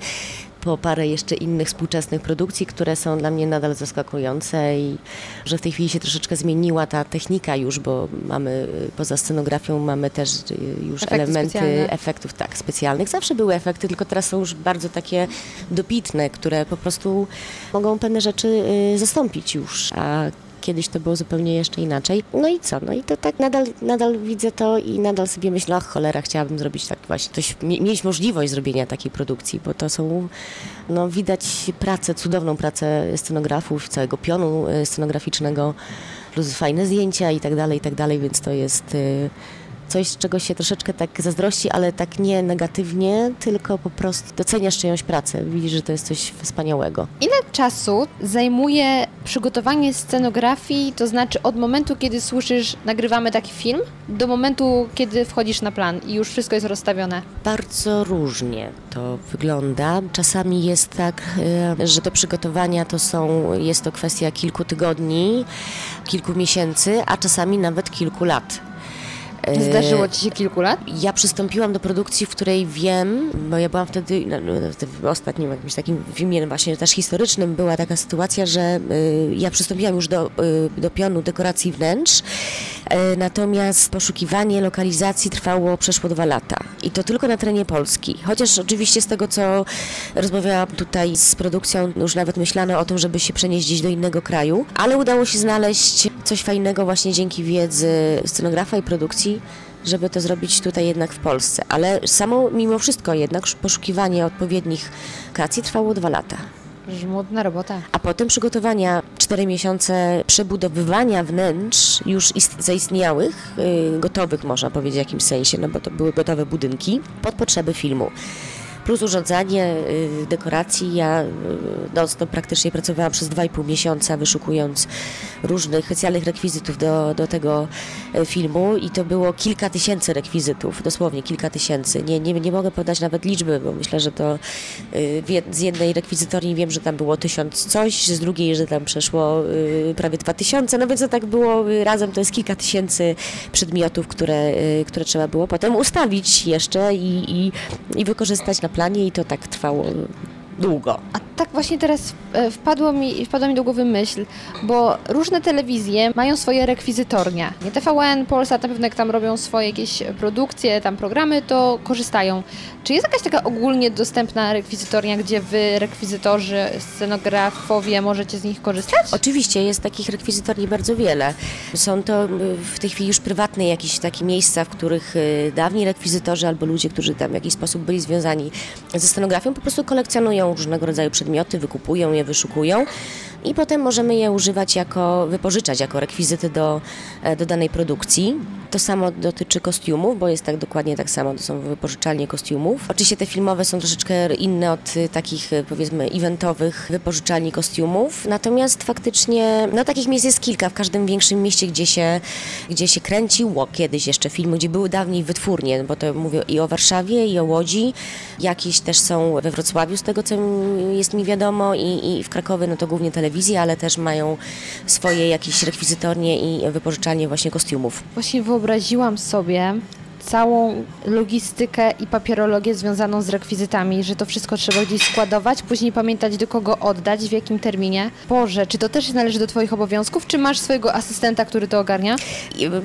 po parę jeszcze innych współczesnych produkcji, które są dla mnie nadal zaskakujące i że w tej chwili się troszeczkę zmieniła ta technika już, bo mamy poza scenografią mamy też już Efekty elementy specjalne. efektów tak specjalnych. Zawsze były efekty, tylko teraz są już bardzo takie dobitne, które po prostu mogą pewne rzeczy y, zastąpić już, a Kiedyś to było zupełnie jeszcze inaczej. No i co? No i to tak nadal, nadal widzę to i nadal sobie myślę, ach cholera, chciałabym zrobić tak właśnie, coś, mie- mieć możliwość zrobienia takiej produkcji, bo to są, no widać pracę, cudowną pracę scenografów, całego pionu y, scenograficznego, plus fajne zdjęcia i tak dalej, i tak dalej, więc to jest y, coś, z czego się troszeczkę tak zazdrości, ale tak nie negatywnie, tylko po prostu doceniasz czyjąś pracę, widzisz, że to jest coś wspaniałego. Ile czasu zajmuje przygotowanie scenografii, to znaczy od momentu, kiedy słyszysz, nagrywamy taki film, do momentu, kiedy wchodzisz na plan i już wszystko jest rozstawione? Bardzo różnie to wygląda. Czasami jest tak, e, że do przygotowania to są, jest to kwestia kilku tygodni, kilku miesięcy, a czasami nawet kilku lat. E, Zdarzyło ci się kilku lat? Ja przystąpiłam do produkcji, w której wiem, bo ja byłam wtedy no, no, w ostatnim jakimś takim filmie właśnie też historycznym, była taka sytuacja, że y, ja przystąpiłam już do, y, do pionu dekoracji wnętrz, y, natomiast poszukiwanie lokalizacji trwało przeszło dwa lata i to tylko na terenie Polski. Chociaż oczywiście z tego, co rozmawiałam tutaj z produkcją, już nawet myślano o tym, żeby się przenieść gdzieś do innego kraju, ale udało się znaleźć coś fajnego właśnie dzięki wiedzy scenografa i produkcji, żeby to zrobić tutaj jednak w Polsce. Ale samo, mimo wszystko jednak poszukiwanie odpowiednich lokacji trwało dwa lata. Żmudna robota. A potem przygotowania, cztery miesiące przebudowywania wnętrz już ist- zaistniałych, y, gotowych można powiedzieć w jakimś sensie, no bo to były gotowe budynki pod potrzeby filmu. Plus urządzanie y, dekoracji. Ja y, no, to praktycznie pracowałam przez 2,5 miesiąca, wyszukując różnych specjalnych rekwizytów do, do tego y, filmu i to było kilka tysięcy rekwizytów, dosłownie kilka tysięcy. Nie, nie, nie mogę podać nawet liczby, bo myślę, że to y, z jednej rekwizytorni wiem, że tam było tysiąc coś, z drugiej, że tam przeszło prawie dwa tysiące, no więc to tak było razem, to jest kilka tysięcy przedmiotów, które, które trzeba było potem ustawić jeszcze i, i, i wykorzystać na planie i to tak trwało długo. A tak właśnie teraz e, wpadło mi, wpadła mi do głowy myśl, bo różne telewizje mają swoje rekwizytornia. Nie TVN, Polsat na pewno jak tam robią swoje jakieś produkcje, tam programy, to korzystają. Czy jest jakaś taka ogólnie dostępna rekwizytornia, gdzie wy, rekwizytorzy, scenografowie, możecie z nich korzystać? Oczywiście jest takich rekwizytorni bardzo wiele. Są to w tej chwili już prywatne jakieś takie miejsca, w których y, dawni rekwizytorzy albo ludzie, którzy tam w jakiś sposób byli związani ze scenografią, po prostu kolekcjonują różnego rodzaju przedmioty, wykupują je, wyszukują. I potem możemy je używać jako, wypożyczać jako rekwizyty do, e, do danej produkcji. To samo dotyczy kostiumów, bo jest tak dokładnie tak samo, to są wypożyczalnie kostiumów. Oczywiście te filmowe są troszeczkę inne od takich y, powiedzmy eventowych wypożyczalni kostiumów, natomiast faktycznie, no takich miejsc jest kilka w każdym większym mieście, gdzie się, gdzie się kręciło kiedyś jeszcze filmy, gdzie były dawniej wytwórnie, bo to mówię i o Warszawie, i o Łodzi, jakieś też są we Wrocławiu z tego, co jest mi wiadomo i, i w Krakowie, no to głównie telewizje, ale też mają swoje jakieś rekwizytornie i wypożyczalnie właśnie kostiumów. Właśnie wyobraziłam sobie całą logistykę i papierologię związaną z rekwizytami, że to wszystko trzeba gdzieś składować, później pamiętać do kogo oddać, w jakim terminie. Boże, czy to też należy do Twoich obowiązków, czy masz swojego asystenta, który to ogarnia?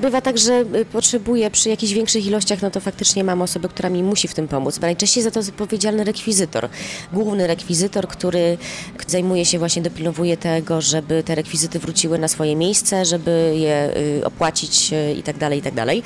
Bywa tak, że y, potrzebuję przy jakichś większych ilościach, no to faktycznie mam osobę, która mi musi w tym pomóc. Najczęściej za to jest odpowiedzialny rekwizytor, główny rekwizytor, który zajmuje się właśnie, dopilnowuje tego, żeby te rekwizyty wróciły na swoje miejsce, żeby je y, opłacić y, i tak dalej, i tak dalej.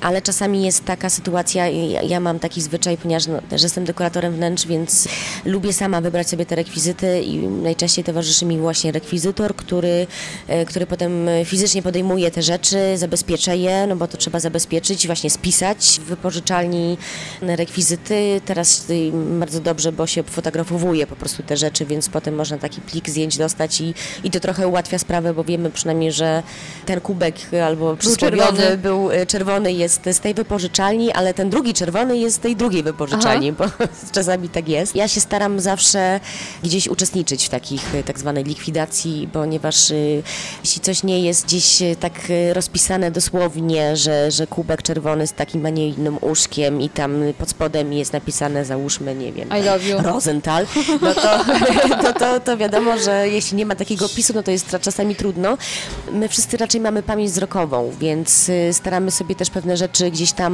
Ale czasami jest taka sytuacja, i ja, mam taki zwyczaj, ponieważ no, też jestem dekoratorem wnętrz, więc lubię sama wybrać sobie te rekwizyty i najczęściej towarzyszy mi właśnie rekwizytor, który, e, który potem fizycznie podejmuje te rzeczy, zabezpiecza je, no bo to trzeba zabezpieczyć, właśnie spisać w wypożyczalni rekwizyty. Teraz y, bardzo dobrze, bo się fotografowuje po prostu te rzeczy, więc potem można taki plik zdjęć dostać i, i to trochę ułatwia sprawę, bo wiemy przynajmniej, że ten kubek albo przysłowiowy czerwony. był czerwony jest z tej wypożyczalni, ale ten drugi czerwony jest tej drugiej wypożyczalni, bo czasami tak jest. Ja się staram zawsze gdzieś uczestniczyć w takich e, tak zwanej likwidacji, ponieważ e, jeśli coś nie jest gdzieś e, tak rozpisane dosłownie, że, że kubek czerwony z takim, a nie innym uszkiem i tam pod spodem jest napisane, załóżmy, nie wiem, I love you. Rosenthal, no to, to, to, to wiadomo, że jeśli nie ma takiego opisu, no to jest czasami trudno. My wszyscy raczej mamy pamięć wzrokową, więc staramy sobie też pewne rzeczy gdzieś tam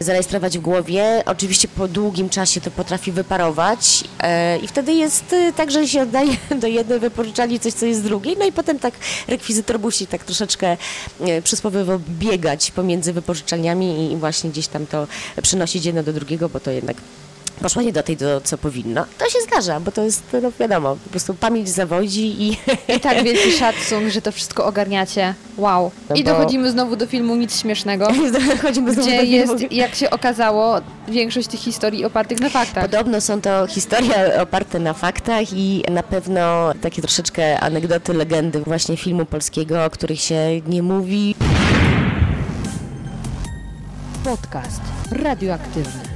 zarejestrować w głowie. Oczywiście po długim czasie to potrafi wyparować e, i wtedy jest y, tak, że się oddaje do jednej wypożyczalni coś, co jest z drugiej, no i potem tak rekwizytor musi tak troszeczkę e, przysłowiowo biegać pomiędzy wypożyczalniami i właśnie gdzieś tam to przynosić jedno do drugiego, bo to jednak poszła nie do tej, do, co powinno. To się zdarza, bo to jest, no wiadomo, po prostu pamięć zawodzi i I tak wielki szacun, że to wszystko ogarniacie. Wow. No I bo- dochodzimy znowu do filmu Nic Śmiesznego, chodzimy znowu gdzie do jest, filmu. jak się okazało, większość tych historii opartych na faktach. Podobno są to historie oparte na faktach i na pewno takie troszeczkę anegdoty, legendy właśnie filmu polskiego, o których się nie mówi. Podcast radioaktywny.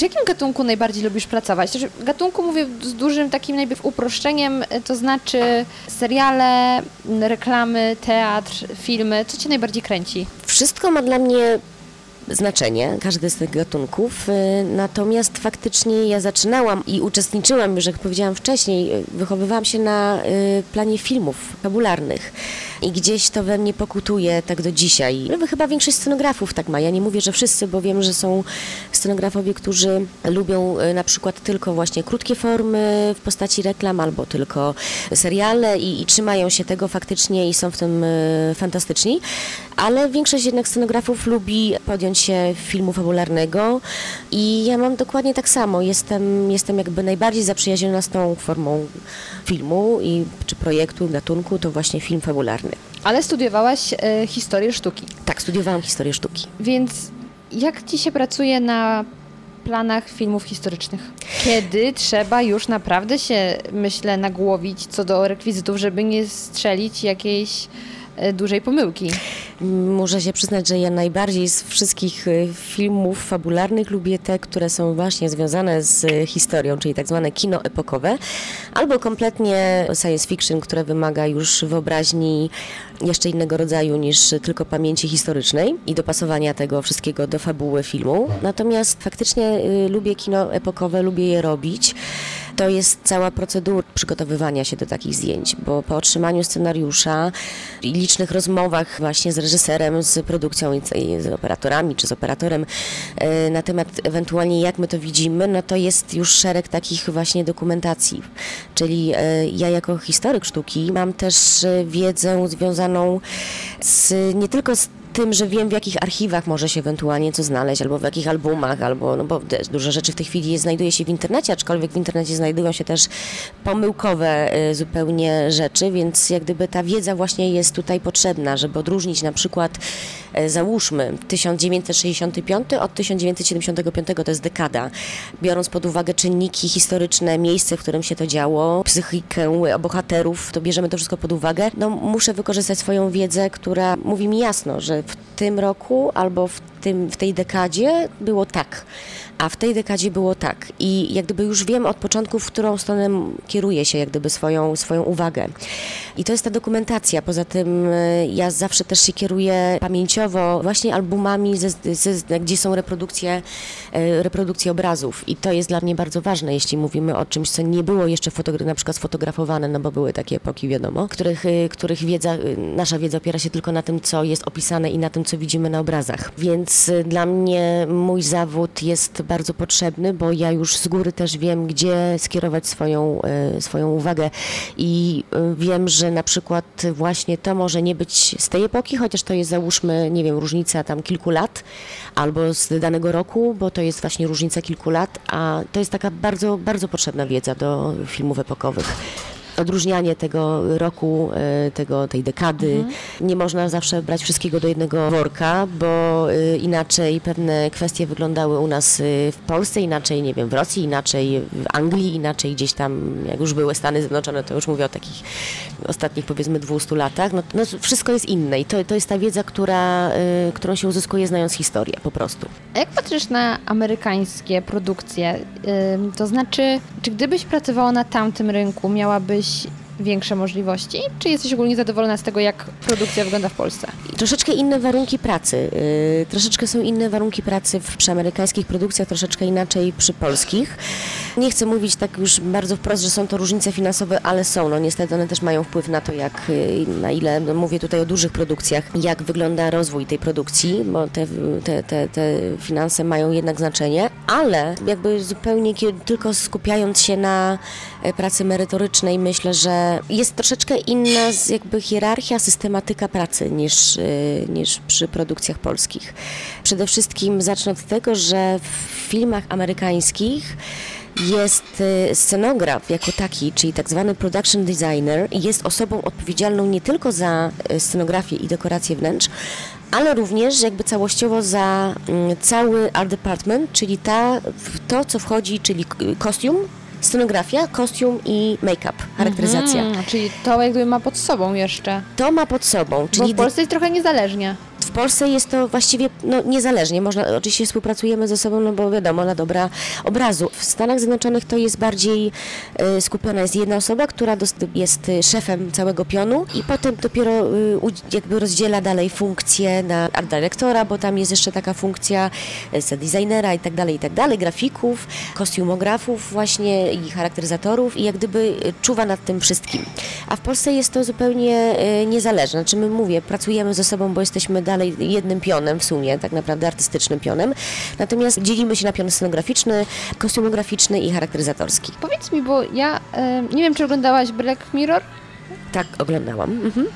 Przy jakim gatunku najbardziej lubisz pracować? Gatunku mówię z dużym takim najpierw uproszczeniem, e, to znaczy seriale, m, reklamy, teatr, filmy. Co cię najbardziej kręci? Wszystko ma dla mnie znaczenie, każdy z tych gatunków, y, natomiast faktycznie ja zaczynałam i uczestniczyłam, już jak powiedziałam wcześniej, y, wychowywałam się na y, planie filmów fabularnych i gdzieś to we mnie pokutuje tak do dzisiaj. No, chyba większość scenografów tak ma, ja nie mówię, że wszyscy, bo wiem, że są scenografowie, którzy lubią y, na przykład tylko właśnie krótkie formy w postaci reklam albo tylko seriale i, i trzymają się tego faktycznie i są w tym y, fantastyczni, ale większość jednak scenografów lubi podjąć się filmu fabularnego i ja mam dokładnie tak samo. Jestem, jestem jakby najbardziej zaprzyjaźniona z tą formą filmu i, czy projektu, gatunku, to właśnie film fabularny. Ale studiowałaś e, historię sztuki, Tak, studiowałam historię sztuki. więc jak ci się pracuje na planach filmów historycznych? Kiedy trzeba już naprawdę się, myślę, nagłowić co do rekwizytów, żeby nie strzelić jakiejś dużej pomyłki? Muszę się przyznać, że ja najbardziej z wszystkich y, filmów fabularnych lubię te, które są właśnie związane z y, historią, czyli tak zwane kino epokowe, albo kompletnie science fiction, które wymaga już wyobraźni jeszcze innego rodzaju niż tylko pamięci historycznej i dopasowania tego wszystkiego do fabuły filmu. Natomiast faktycznie lubię kino epokowe, lubię je robić. To jest cała procedura przygotowywania się do takich zdjęć, bo po otrzymaniu scenariusza i licznych rozmowach właśnie z reżyserem, z produkcją i z- operatorami czy z operatorem e, na temat ewentualnie jak my to widzimy, no to jest już szereg takich właśnie dokumentacji. Czyli e, ja jako historyk sztuki mam też e, wiedzę związaną z, nie tylko z tym, że wiem w jakich archiwach może się ewentualnie co znaleźć, albo w jakich albumach, albo, no bo dużo rzeczy w tej chwili znajduje się w internecie, aczkolwiek w internecie znajdują się też pomyłkowe y, zupełnie rzeczy, więc jak gdyby ta wiedza właśnie jest tutaj potrzebna, żeby odróżnić na przykład, y, załóżmy 1965 od 1975, to jest dekada, biorąc pod uwagę czynniki historyczne, miejsce, w którym się to działo, psychikę bohaterów, to bierzemy to wszystko pod uwagę, no muszę wykorzystać swoją wiedzę, która mówi mi jasno, że w tym roku albo w, tym, w tej dekadzie było tak, a w tej dekadzie było tak. I jak gdyby już wiem od początku, w którą stronę kieruje się jak gdyby swoją, swoją uwagę. I to jest ta dokumentacja. Poza tym e, ja zawsze też się kieruję pamięciowo właśnie albumami, ze, ze, gdzie są reprodukcje, e, reprodukcje obrazów. I to jest dla mnie bardzo ważne, jeśli mówimy o czymś, co nie było jeszcze na przykład sfotografowane, no bo były takie epoki, wiadomo, których, e, których wiedza, nasza wiedza opiera się tylko na tym, co jest opisane i na tym, co widzimy na obrazach. Więc dla mnie mój zawód jest bardzo potrzebny, bo ja już z góry też wiem, gdzie skierować swoją, e, swoją uwagę. I e, wiem, że na przykład właśnie to może nie być z tej epoki, chociaż to jest załóżmy, nie wiem, różnica tam kilku lat albo z danego roku, bo to jest właśnie różnica kilku lat, a to jest taka bardzo, bardzo potrzebna wiedza do filmów epokowych odróżnianie tego roku, e, tego, tej dekady. Mhm. Nie można zawsze brać wszystkiego do jednego worka, bo e, inaczej pewne kwestie wyglądały u nas e, w Polsce, inaczej, nie wiem, w Rosji, inaczej w Anglii, inaczej gdzieś tam, jak już były Stany Zjednoczone, to już mówię o takich ostatnich powiedzmy 200 latach. No, no wszystko jest inne i to, to jest ta wiedza, która, którą się uzyskuje znając historię po prostu. A jak patrzysz na amerykańskie produkcje? To znaczy, czy gdybyś pracowała na tamtym rynku, miałabyś Peace. Większe możliwości? Czy jesteś ogólnie zadowolona z tego, jak produkcja wygląda w Polsce? Troszeczkę inne warunki pracy. Yy, troszeczkę są inne warunki pracy w, przy amerykańskich produkcjach, troszeczkę inaczej przy polskich. Nie chcę mówić tak już bardzo wprost, że są to różnice finansowe, ale są. No niestety one też mają wpływ na to, jak, yy, na ile, no mówię tutaj o dużych produkcjach, jak wygląda rozwój tej produkcji, bo te, te, te, te finanse mają jednak znaczenie, ale jakby zupełnie tylko skupiając się na e, pracy merytorycznej, myślę, że jest troszeczkę inna jakby hierarchia, systematyka pracy niż, y, niż przy produkcjach polskich. Przede wszystkim zacznę od tego, że w filmach amerykańskich jest y, scenograf jako taki, czyli tak zwany production designer, jest osobą odpowiedzialną nie tylko za y, scenografię i dekorację wnętrz, ale również jakby całościowo za mm, cały art department, czyli ta, to, co wchodzi, czyli kostium, scenografia, kostium i make-up, charakteryzacja. Mhm, czyli to jakby ma pod sobą jeszcze. To ma pod sobą. Czyli Bo w Polsce jest trochę niezależnie. W Polsce jest to właściwie no, niezależnie. Można, oczywiście współpracujemy ze sobą, no bo wiadomo, na dobra obrazu. W Stanach Zjednoczonych to jest bardziej y, skupiona jest jedna osoba, która jest y, szefem całego pionu i potem dopiero y, jakby rozdziela dalej funkcje na art dyrektora, bo tam jest jeszcze taka funkcja set designera i tak dalej, i tak dalej, grafików, kostiumografów właśnie i charakteryzatorów i jak gdyby czuwa nad tym wszystkim. A w Polsce jest to zupełnie niezależne. Znaczy my mówię, pracujemy ze sobą, bo jesteśmy dalej jednym pionem w sumie, tak naprawdę artystycznym pionem. Natomiast dzielimy się na pion scenograficzny, kostiumograficzny i charakteryzatorski. Powiedz mi, bo ja e, nie wiem, czy oglądałaś Black Mirror? Tak, oglądałam. Mhm.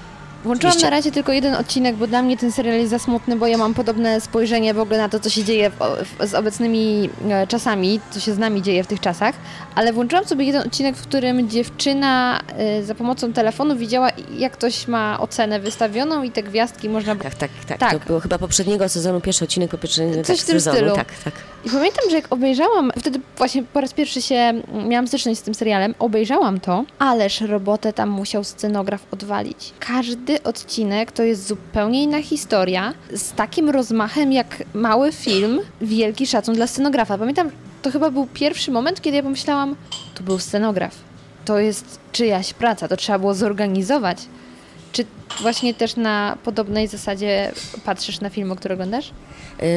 Włączyłam na razie tylko jeden odcinek, bo dla mnie ten serial jest za smutny, bo ja mam podobne spojrzenie w ogóle na to, co się dzieje w, w, z obecnymi e, czasami, co się z nami dzieje w tych czasach, ale włączyłam sobie jeden odcinek, w którym dziewczyna y, za pomocą telefonu widziała, jak ktoś ma ocenę wystawioną i te gwiazdki można... Tak, tak, tak. tak. To było chyba poprzedniego sezonu, pierwszy odcinek poprzedniego Coś tak, w tym sezonu. stylu. Tak, tak. I pamiętam, że jak obejrzałam, wtedy właśnie po raz pierwszy się miałam styczność z tym serialem, obejrzałam to, ależ robotę tam musiał scenograf odwalić. Każdy odcinek to jest zupełnie inna historia, z takim rozmachem jak mały film, wielki szacun dla scenografa. Pamiętam, to chyba był pierwszy moment, kiedy ja pomyślałam, to był scenograf. To jest czyjaś praca, to trzeba było zorganizować. Czy właśnie też na podobnej zasadzie patrzysz na film, który oglądasz?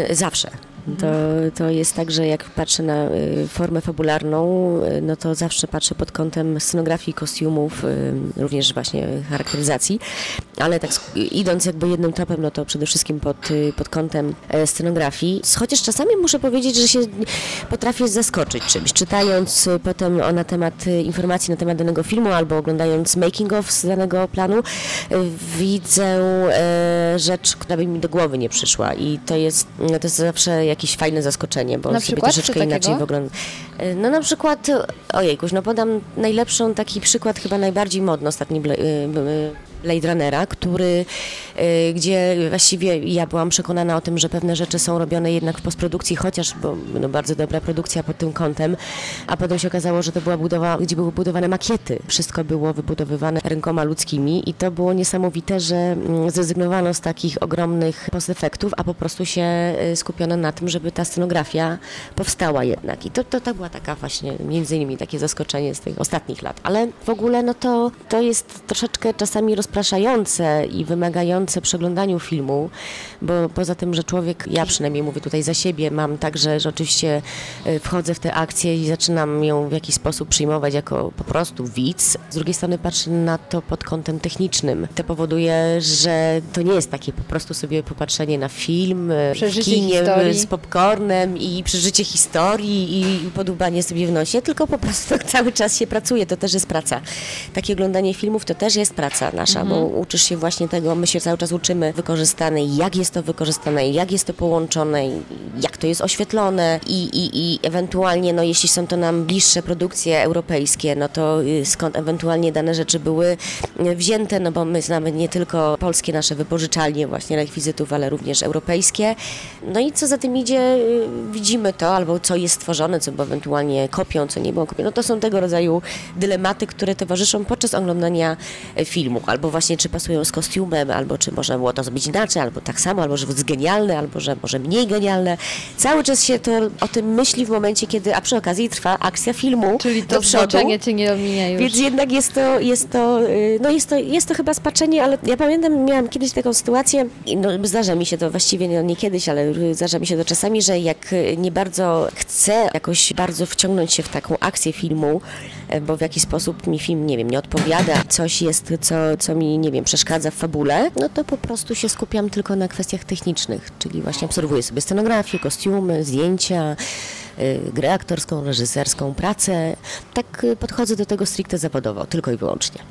Yy, zawsze To, to jest tak, że jak patrzę na y, formę fabularną, y, no to zawsze patrzę pod kątem scenografii, kostiumów, y, również właśnie charakteryzacji, ale tak idąc jakby jednym tropem, no to przede wszystkim pod, pod kątem e, scenografii. Chociaż czasami muszę powiedzieć, że się potrafię zaskoczyć czymś, czytając potem o, na temat informacji na temat danego filmu albo oglądając making of z danego planu, widzę e, rzecz, która by mi do głowy nie przyszła. I to jest, no to jest zawsze jakieś fajne zaskoczenie, bo Na sobie przykład? troszeczkę inaczej wygląda. E, No na przykład, ojejkuś, no podam najlepszą taki przykład, chyba najbardziej modny ostatni y, y, Blade Runnera, który, y, gdzie właściwie ja byłam przekonana o tym, że pewne rzeczy są robione jednak w postprodukcji, chociaż bo, no, bardzo dobra produkcja pod tym kątem, a potem się okazało, że to była budowa, gdzie były budowane makiety. Wszystko było wybudowywane rękoma ludzkimi i to było niesamowite, że mm, zrezygnowano z takich ogromnych postefektów, a po prostu się y, skupiono na tym, żeby ta scenografia powstała jednak. I to, to, to była taka właśnie, między innymi takie zaskoczenie z tych ostatnich lat. Ale w ogóle no to, to jest troszeczkę czasami rozpraszające i wymagające przeglądaniu filmu, bo poza tym, że człowiek, ja przynajmniej mówię tutaj za siebie, mam także, że oczywiście y, wchodzę w tę akcję i zaczynam ją w jakiś sposób przyjmować jako po prostu widz. Z drugiej strony patrzę na to pod kątem technicznym. To powoduje, że to nie jest takie po prostu sobie popatrzenie na film w Przeżycie kinie historii. z popcornem i przeżycie historii i podłubanie sobie w nosie, tylko po prostu cały czas się pracuje, to też jest praca. Takie oglądanie filmów to też jest praca nasza, bo uczysz się właśnie tego, my się cały czas uczymy wykorzystanej, jak jest to wykorzystane, jak jest to połączone, jak to jest oświetlone i, i, i ewentualnie, no jeśli są to nam bliższe produkcje europejskie, no to y, skąd ewentualnie dane rzeczy były y, wzięte, no bo my znamy nie tylko polskie nasze wypożyczalnie właśnie rekwizytów, ale również europejskie. No i co za tym idzie, y, widzimy to, albo co jest stworzone, co było ewentualnie kopią, co nie było kopią. No to są tego rodzaju dylematy, które towarzyszą podczas oglądania e, filmu, albo właśnie czy pasują z kostiumem, albo czy można było to zrobić inaczej, albo tak samo, albo że jest genialne, albo że może mniej genialne. Cały czas się to o tym myśli w momencie, kiedy, a przy okazji trwa akcja filmu Czyli do to przodu. znaczenie cię nie ominie już. Więc jednak jest to, jest to, y, no jest to, jest to chyba spaczenie, ale ja pamiętam, miałam kiedyś taką sytuację, no zdarza mi się to właściwie, no nie kiedyś, ale zdarza mi się to czasami, że jak y, nie bardzo chcę jakoś bardzo wciągnąć się w taką akcję filmu, y, bo w jakiś sposób mi film, nie wiem, nie odpowiada, coś jest, co, co mi, nie wiem, przeszkadza w fabule, no to po prostu się skupiam tylko na kwestiach technicznych, czyli właśnie obserwuję sobie scenografię, kostiumy, zdjęcia, y, grę aktorską, reżyserską, pracę. Tak y, podchodzę do tego stricte zawodowo, tylko i wyłącznie.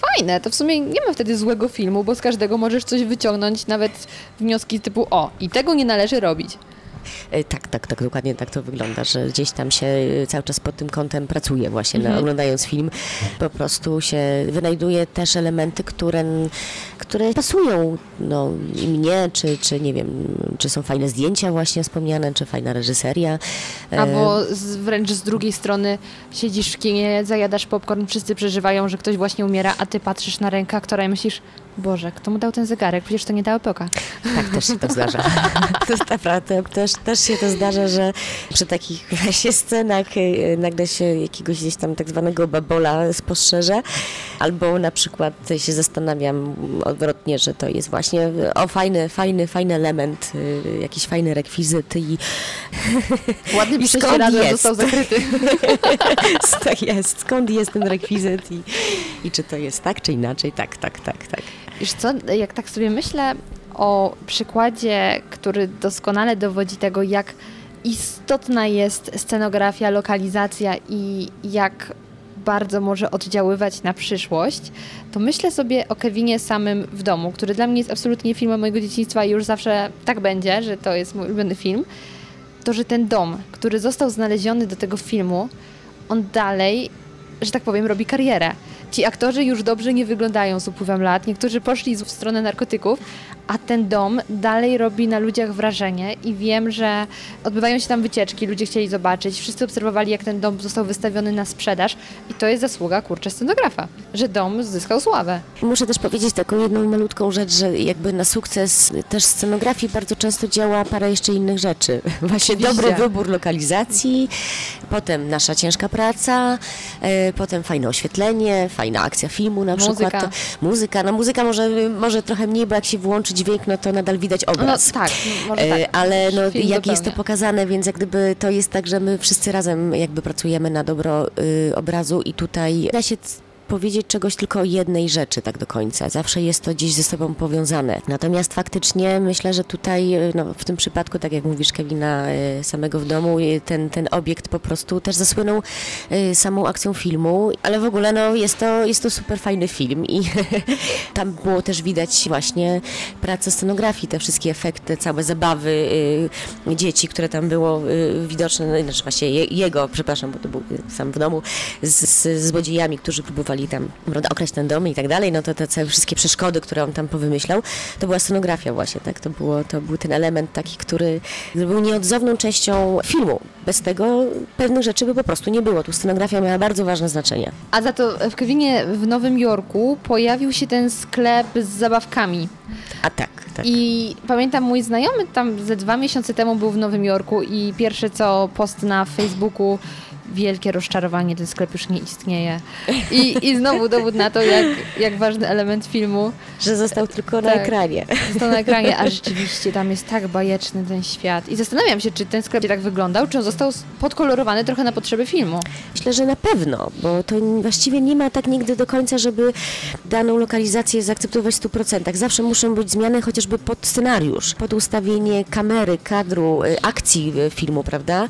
Fajne, to w sumie nie ma wtedy złego filmu, bo z każdego możesz coś wyciągnąć, nawet wnioski typu o, i tego nie należy robić. Y, Tak, tak, tak, dokładnie tak to wygląda, że gdzieś tam się y, cały czas pod tym kątem pracuje właśnie, na, oglądając film. Po prostu się wynajduje też elementy, które, które pasują no, i mnie, czy, czy nie wiem, czy są fajne zdjęcia właśnie wspomniane, czy fajna reżyseria. E, Albo z, wręcz z drugiej strony siedzisz w kinie, zajadasz popcorn, wszyscy przeżywają, że ktoś właśnie umiera, a ty patrzysz na rękę aktora i myślisz, Boże, kto mu dał ten zegarek? Przecież to nie ta epoka. Tak, też się to zdarza. To jest naprawdę, też, też się to zdarza, że przy takich właśnie scenach y, nagle się jakiegoś gdzieś tam tak zwanego babola spostrzeże, albo na przykład się zastanawiam odwrotnie, że to jest właśnie o fajny, fajny, fajny element, y, jakiś fajny rekwizyt i Ładny jest? został zakryty. tak jest, skąd jest ten rekwizyt i, i czy to jest tak, czy inaczej, tak, tak, tak, tak. Wiesz co, jak tak sobie myślę o przykładzie, który doskonale dowodzi tego, jak istotna jest scenografia, lokalizacja i jak bardzo może oddziaływać na przyszłość, to myślę sobie o Kevinie samym w domu, który dla mnie jest absolutnie filmem mojego dzieciństwa i już zawsze tak będzie, że to jest mój ulubiony film. To, że ten dom, który został znaleziony do tego filmu, on dalej, że tak powiem, robi karierę. Ci aktorzy już dobrze nie wyglądają z upływem lat, niektórzy poszli w stronę narkotyków, a ten dom dalej robi na ludziach wrażenie i wiem, że odbywają się tam wycieczki, ludzie chcieli zobaczyć, wszyscy obserwowali, jak ten dom został wystawiony na sprzedaż i to jest zasługa, kurczę, scenografa, że dom zyskał sławę. Muszę też powiedzieć taką jedną malutką rzecz, że jakby na sukces też scenografii bardzo często działa parę jeszcze innych rzeczy. Właśnie Oczywiście. dobry wybór lokalizacji, potem nasza ciężka praca, e, potem fajne oświetlenie, fajna akcja filmu na Muzyka. przykład. To, muzyka, no muzyka może, może trochę mniej, bo jak się włączy dźwięk, no to nadal widać No obraz. tak, może E, tak. Ale no, Film jak jest to pokazane, więc jak gdyby to jest tak, że my wszyscy razem jakby pracujemy na dobro y, obrazu i tutaj da się powiedzieć czegoś tylko o jednej rzeczy tak do końca. Zawsze jest to gdzieś ze sobą powiązane. Natomiast faktycznie myślę, że tutaj y, no, w tym przypadku, tak jak mówisz Kevina, y, samego w domu, y, ten, ten obiekt po prostu też zasłynął samą akcją filmu, ale w ogóle no, jest, to, jest to super fajny film i tam było też widać właśnie pracę scenografii, te wszystkie efekty, całe zabawy dzieci, które tam było widoczne, no, znaczy właśnie je, jego, przepraszam, bo to był sam w domu, z, z złodziejami, którzy próbowali tam prawda, okraść ten dom i tak dalej, no to te całe wszystkie przeszkody, które on tam powymyślał, to była scenografia właśnie, tak, to, było, to był ten element taki, który był nieodzowną częścią filmu. Bez tego pewnych rzeczy by po prostu nie było. Tu scenografia miała bardzo ważne znaczenie. A za to w Kevinie w Nowym Jorku pojawił się ten sklep z zabawkami. A tak, tak. I pamiętam, mój znajomy tam ze dwa miesiące temu był w Nowym Jorku i pierwsze co post na Facebooku wielkie rozczarowanie, ten sklep już nie istnieje. I, i znowu dowód na to, jak, jak ważny element filmu Że został tylko na Tak. ekranie. został na ekranie, a rzeczywiście tam jest tak bajeczny ten świat. I zastanawiam się, czy ten sklep tak wyglądał, czy on został podkolorowany trochę na potrzeby filmu. Myślę, że na pewno, bo to właściwie nie ma tak nigdy do końca, żeby daną lokalizację zaakceptować w 100%. Zawsze muszą być zmiany chociażby pod scenariusz, pod ustawienie kamery, kadru, y, akcji y, filmu, prawda?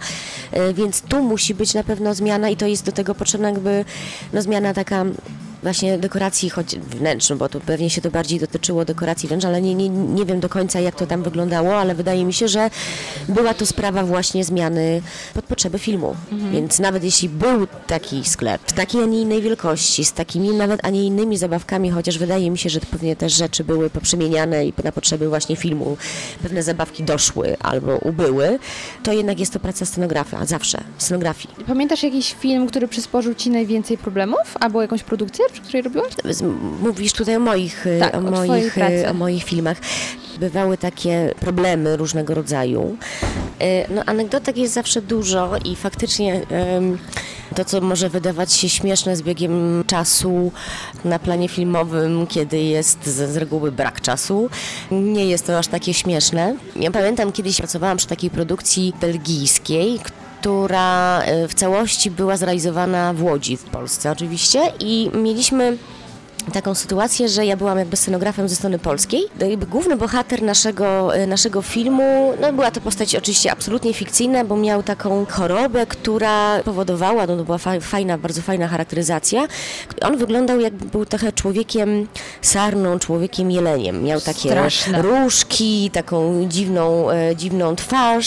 Y, Więc tu musi być na pewno zmiana i to jest do tego potrzebna jakby no, zmiana taka właśnie dekoracji choć wnętrz, bo to pewnie się to bardziej dotyczyło dekoracji wnętrz, ale nie, nie, nie wiem do końca jak to tam wyglądało, ale wydaje mi się, że była to sprawa właśnie zmiany pod potrzeby filmu. Więc nawet jeśli był taki sklep, w takiej, a nie innej wielkości, z takimi nawet, a nie innymi zabawkami, chociaż wydaje mi się, że pewnie też rzeczy były poprzemieniane i na potrzeby właśnie filmu pewne zabawki doszły albo ubyły, to jednak jest to praca scenografa, zawsze, scenografii. Pamiętasz jakiś film, który przysporzył Ci najwięcej problemów? Albo jakąś produkcję, przy której robiłaś? Mówisz tutaj o moich, y, Tak, o, moich, pracy. o moich filmach. Bywały takie problemy różnego rodzaju. Y, No, anegdotek jest zawsze dużo i faktycznie to, co może wydawać się śmieszne z biegiem czasu na planie filmowym, kiedy jest z, z reguły brak czasu, nie jest to aż takie śmieszne. Ja pamiętam, kiedyś pracowałam przy takiej produkcji belgijskiej, która e, w całości była zrealizowana w Łodzi, w Polsce oczywiście i mieliśmy taką sytuację, że ja byłam jakby scenografem ze strony polskiej. No główny bohater naszego, e, naszego filmu, no była to postać oczywiście absolutnie fikcyjna, bo miał taką chorobę, która powodowała, no to była fa- fajna, bardzo fajna charakteryzacja. On wyglądał jakby był trochę człowiekiem sarną, człowiekiem jeleniem. Miał takie Straszne. różki, taką dziwną, e, dziwną twarz.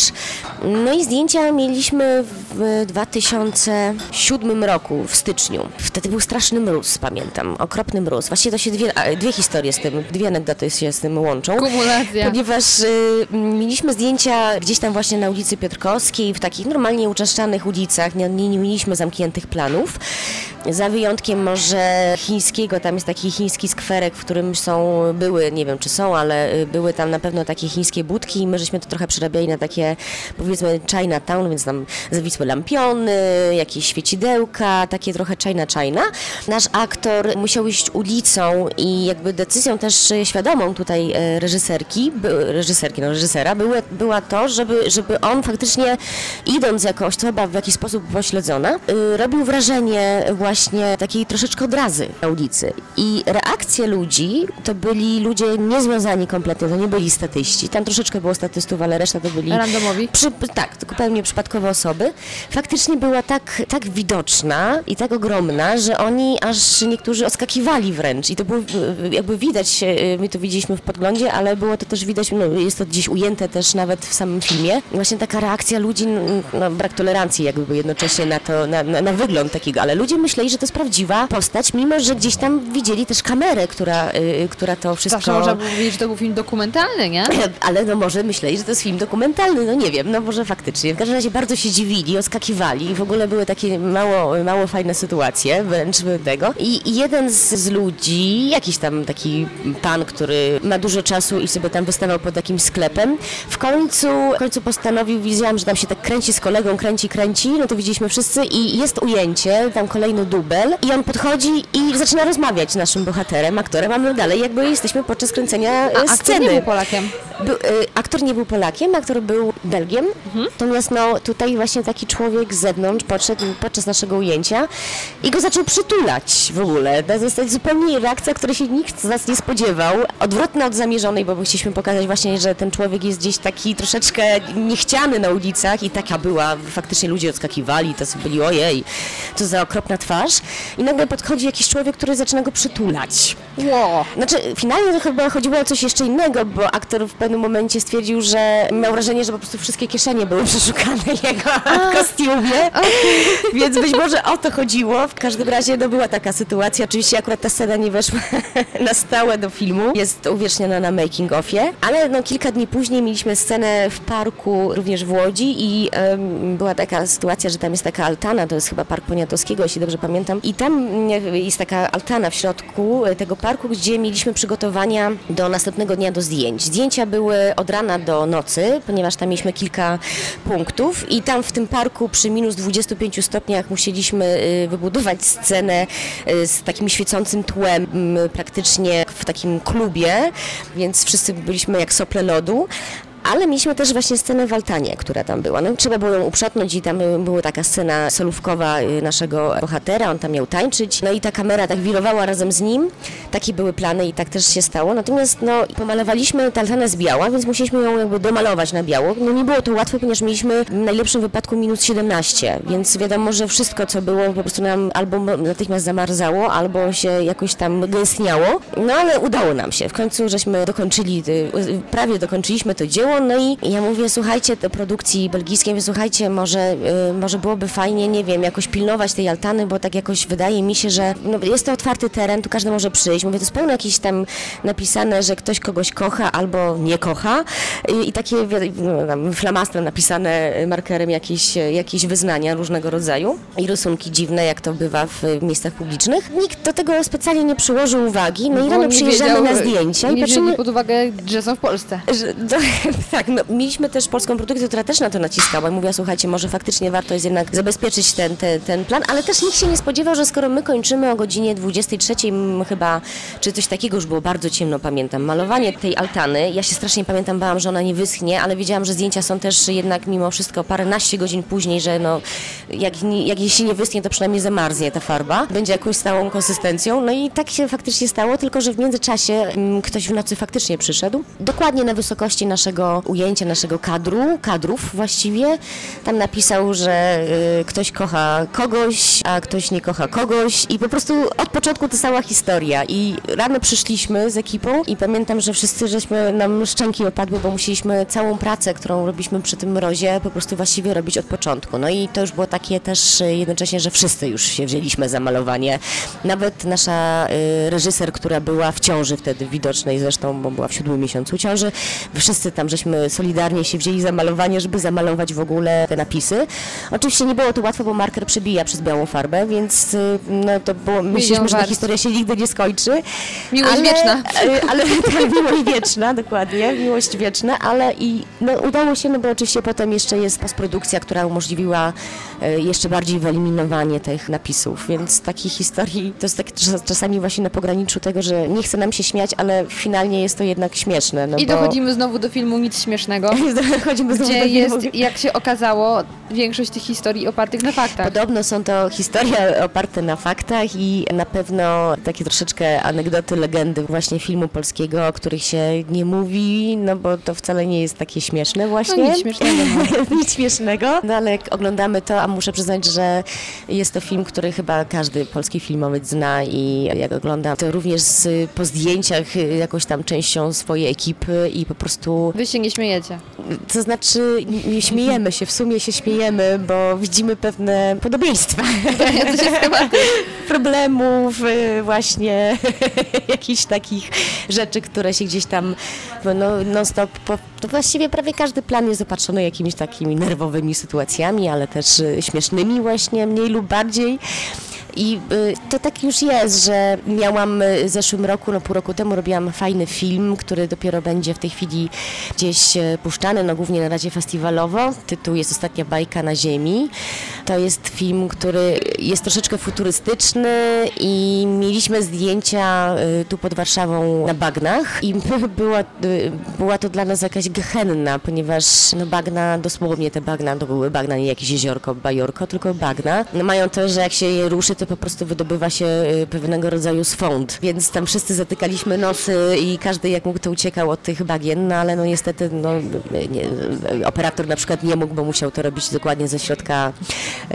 No i zdjęcia mieliśmy w 2007 roku, w styczniu. Wtedy był straszny mróz, pamiętam, okropny mróz. Właściwie to się dwie, dwie historie z tym, dwie anegdoty się z tym łączą. Kumulacja. Ponieważ y, mieliśmy zdjęcia gdzieś tam właśnie na ulicy Piotrkowskiej, w takich normalnie uczęszczanych ulicach, nie, nie, nie mieliśmy zamkniętych planów. Za wyjątkiem może chińskiego, tam jest taki chiński skwerek, w którym są, były, nie wiem czy są, ale y, były tam na pewno takie chińskie budki i my żeśmy to trochę przerabiali na takie powiedzmy Chinatown, więc tam zawisły lampiony, jakieś świecidełka, takie trochę China China. Nasz aktor musiał iść ulicą i jakby decyzją też świadomą tutaj e, reżyserki, reżyserki, no reżysera, były, była to, żeby, żeby on faktycznie idąc jako osoba w jakiś sposób pośledzona, y, robił wrażenie właśnie takiej troszeczkę odrazy na ulicy. I reakcje ludzi to byli ludzie niezwiązani kompletnie, to nie byli statyści. Tam troszeczkę było statystów, ale reszta to byli Randomowi? przy, tak, tylko zupełnie przypadkowe osoby, faktycznie była tak, tak widoczna i tak ogromna, że oni aż niektórzy odskakiwali wręcz i to było jakby widać, e, my to widzieliśmy w podglądzie, ale było to też widać, no, jest to gdzieś ujęte też nawet w samym filmie. Właśnie taka reakcja ludzi, no, brak tolerancji jakby jednocześnie na to, na, na, na wygląd takiego, ale ludzie myśleli, że to jest prawdziwa postać, mimo że gdzieś tam widzieli też kamerę, która, y, która to wszystko... Zawsze można powiedzieć, że to był film dokumentalny, nie? Ale no może myśleli, że to jest film dokumentalny, no nie wiem, no może faktycznie. W każdym razie bardzo się dziwili, oskakiwali i w ogóle były takie mało, mało fajne sytuacje, wręcz tego. I i jeden z, z ludzi, jakiś tam taki pan, który ma dużo czasu i sobie tam wystawał pod jakimś sklepem, w końcu, w końcu postanowił, widziałam, że tam się tak kręci z kolegą, kręci, kręci, no to widzieliśmy wszyscy i jest ujęcie, tam kolejno dubel i on podchodzi i zaczyna rozmawiać z naszym bohaterem, aktorem, a my dalej jakby jesteśmy podczas kręcenia e, A aktor sceny. nie był Polakiem. Był, y, aktor nie był Polakiem, aktor był Belgiem, Mhm. natomiast no, tutaj właśnie taki człowiek z zewnątrz podszedł podczas naszego ujęcia i go zaczął przytulać w ogóle. To jest zupełnie reakcja, której się nikt z nas nie spodziewał. Odwrotna od zamierzonej, bo chcieliśmy pokazać właśnie, że ten człowiek jest gdzieś taki troszeczkę niechciany na ulicach i taka była, faktycznie ludzie odskakiwali, to byli ojej, co za okropna twarz. I nagle podchodzi jakiś człowiek, który zaczyna go przytulać. Ło. Znaczy, finalnie to chyba chodziło o coś jeszcze innego, bo aktor w pewnym momencie stwierdził, że miał wrażenie, że po prostu wszystkie kieszenie były przeszukane jego w kostiumie, więc być może o to chodziło. W każdym razie no, była taka sytuacja. Oczywiście akurat ta scena nie weszła na stałe do filmu. Jest uwieczniona na making offie, ale no, kilka dni później mieliśmy scenę w parku, również w Łodzi i em, była taka sytuacja, że tam jest taka altana, to jest chyba Park Poniatowskiego, jeśli dobrze pamiętam, i tam jest taka altana w środku e, tego parku, gdzie mieliśmy przygotowania do następnego dnia do zdjęć. Zdjęcia były od rana do nocy, ponieważ tam mieliśmy kilka punktów i tam w tym parku przy minus 25 stopniach musieliśmy y, wybudować scenę y, z takim świecącym tłem praktycznie w takim klubie, więc wszyscy byliśmy jak sople lodu. Ale mieliśmy też właśnie scenę w altanie, która tam była. No, trzeba było ją uprzątnąć i tam y, była taka scena solówkowa y, naszego bohatera, on tam miał tańczyć. No i ta kamera tak wirowała razem z nim. Takie były plany i tak też się stało. Natomiast no, pomalowaliśmy altanę z biała, więc musieliśmy ją jakby domalować na biało. No nie było to łatwe, ponieważ mieliśmy w najlepszym wypadku minus 17, więc wiadomo, że wszystko co było po prostu nam albo natychmiast zamarzało, albo się jakoś tam gęstniało. No ale udało nam się. W końcu żeśmy dokończyli, y, prawie dokończyliśmy to dzieło, no i ja mówię, słuchajcie, do produkcji belgijskiej, słuchajcie, może, y, może byłoby fajnie, nie wiem, jakoś pilnować tej altany, bo tak jakoś wydaje mi się, że no, jest to otwarty teren, tu każdy może przyjść. Mówię, to jest pełno jakieś tam napisane, że ktoś kogoś kocha albo nie kocha i, i takie no, tam flamastrem napisane markerem jakieś, jakieś wyznania różnego rodzaju i rysunki dziwne, jak to bywa w, miejscach publicznych. Nikt do tego specjalnie nie przyłożył uwagi, no i rano przyjeżdżamy na zdjęcia i nie patrzymy, wzięli pod uwagę, że są w Polsce. że, to, tak, no, mieliśmy też polską produkcję, która też na to naciskała i mówiła, słuchajcie, może faktycznie warto jest jednak zabezpieczyć ten, ten, ten plan, ale też nikt się nie spodziewał, że skoro my kończymy o godzinie 23 m, chyba, czy coś takiego, już było bardzo ciemno, pamiętam, malowanie tej altany, ja się strasznie pamiętam, bałam, że ona nie wyschnie, ale wiedziałam, że zdjęcia są też jednak mimo wszystko paręnaście godzin później, że no, jak, jak jeśli nie wyschnie, to przynajmniej zamarznie ta farba, będzie jakąś stałą konsystencją, no i tak się faktycznie stało, tylko że w międzyczasie mm, ktoś w nocy faktycznie przyszedł, dokładnie na wysokości naszego ujęcia, naszego kadru, kadrów właściwie, tam napisał, że y, ktoś kocha kogoś, a ktoś nie kocha kogoś i po prostu od początku to cała historia i rano przyszliśmy z ekipą i pamiętam, że wszyscy żeśmy, nam szczęki opadły, bo musieliśmy całą pracę, którą robiliśmy przy tym mrozie, po prostu właściwie robić od początku. No i to już było takie też y, jednocześnie, że wszyscy już się wzięliśmy za malowanie. Nawet nasza y, reżyser, która była w ciąży wtedy widocznej zresztą, bo była w siódmym miesiącu ciąży, wszyscy tam żeśmy solidarnie się wzięli za malowanie, żeby zamalować w ogóle te napisy. Oczywiście nie było to łatwe, bo marker przebija przez białą farbę, więc y, no to było, myśleliśmy, że ta historia się nigdy nie skończy. Miłość ale, wieczna. Ale tak, miłość wieczna, dokładnie, miłość wieczna, ale i no, udało się, no bo oczywiście potem jeszcze jest postprodukcja, która umożliwiła y, jeszcze bardziej wyeliminowanie tych napisów, więc takich historii to jest tak czas- czasami właśnie na pograniczu tego, że nie chce nam się śmiać, ale finalnie jest to jednak śmieszne. No I bo... dochodzimy znowu do filmu Nic Śmiesznego, gdzie jest, jak się okazało, większość tych historii opartych na faktach. Podobno są to historie oparte na faktach i na pewno takie troszeczkę anegdoty, legendy właśnie filmu polskiego, o których się nie mówi, no bo to wcale nie jest takie śmieszne właśnie. No nic śmiesznego. Nic śmiesznego. No ale jak oglądamy to, a muszę przyznać, że jest to film, który chyba każdy polski filmowiec zna i jak oglądam to również z, po zdjęciach y, jakąś tam częścią swojej ekipy i po prostu Wy się nie śmiejecie. to znaczy, nie śmiejemy się, w sumie się śmiejemy, bo widzimy pewne podobieństwa. Problemów, y, właśnie jakichś takich rzeczy, które się gdzieś tam no, non-stop, po, to właściwie prawie każdy plan jest opatrzony jakimiś takimi nerwowymi sytuacjami, ale też y, śmiesznymi właśnie, mniej lub bardziej. I y, to tak już jest, że miałam y, w zeszłym roku, no pół roku temu robiłam fajny film, który dopiero będzie w tej chwili gdzieś y, puszczany, no głównie na razie festiwalowo. Tytuł jest Ostatnia bajka na ziemi. To jest film, który jest troszeczkę futurystyczny i mieliśmy zdjęcia tu pod Warszawą na bagnach i była, była to dla nas jakaś gehenna, ponieważ no bagna, dosłownie te bagna, to były bagna, nie jakieś jeziorko, bajorko, tylko bagna. No mają to, że jak się je ruszy, to po prostu wydobywa się y, pewnego rodzaju swąd, więc tam wszyscy zatykaliśmy nosy i każdy jak mógł to uciekał od tych bagien, no ale no niestety no, nie, operator na przykład nie mógł, bo musiał to robić dokładnie ze środka,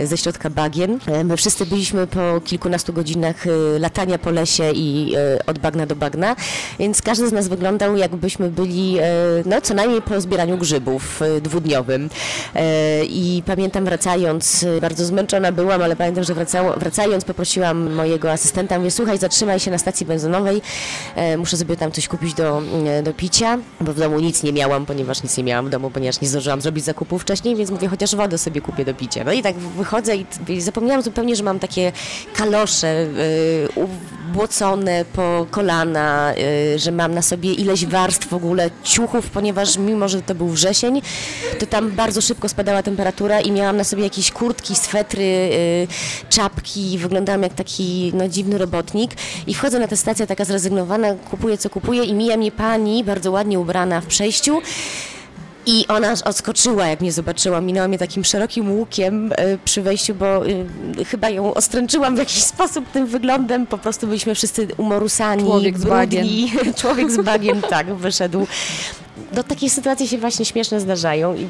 ze środka bagien. E, My wszyscy byliśmy po kilkunastu godzinach y, latania po lesie i y, od bagna do bagna, więc każdy z nas wyglądał jakbyśmy byli y, no co najmniej po zbieraniu grzybów y, dwudniowym. E, I pamiętam wracając, bardzo zmęczona byłam, ale pamiętam, że wracało, wracając poprosiłam mojego asystenta, mówię, słuchaj, zatrzymaj się na stacji benzynowej, e, muszę sobie tam coś kupić do, e, do picia, bo w domu nic nie miałam, ponieważ nic nie miałam w domu, ponieważ nie zdążyłam zrobić zakupów wcześniej, więc mówię, chociaż wodę sobie kupię do picia. No i tak wychodzę i, i zapomniałam zupełnie, że mam takie kalosze ubłocone po kolana, y, że mam na sobie ileś warstw w ogóle ciuchów, ponieważ mimo, że to był wrzesień, to tam bardzo szybko spadała temperatura i miałam na sobie jakieś kurtki, swetry, y, czapki, wyglądałam jak taki no, dziwny robotnik. I wchodzę na tę stację taka zrezygnowana, kupuję co kupuję i mija mnie pani bardzo ładnie ubrana w przejściu i ona aż odskoczyła, jak mnie zobaczyła. Minęła mnie takim szerokim łukiem e, przy wejściu, bo e, chyba ją ostręczyłam w jakiś sposób tym wyglądem. Po prostu byliśmy wszyscy umorusani, Człowiek z brudni. Człowiek z bagien, tak, wyszedł. Do takiej sytuacji się właśnie śmieszne zdarzają i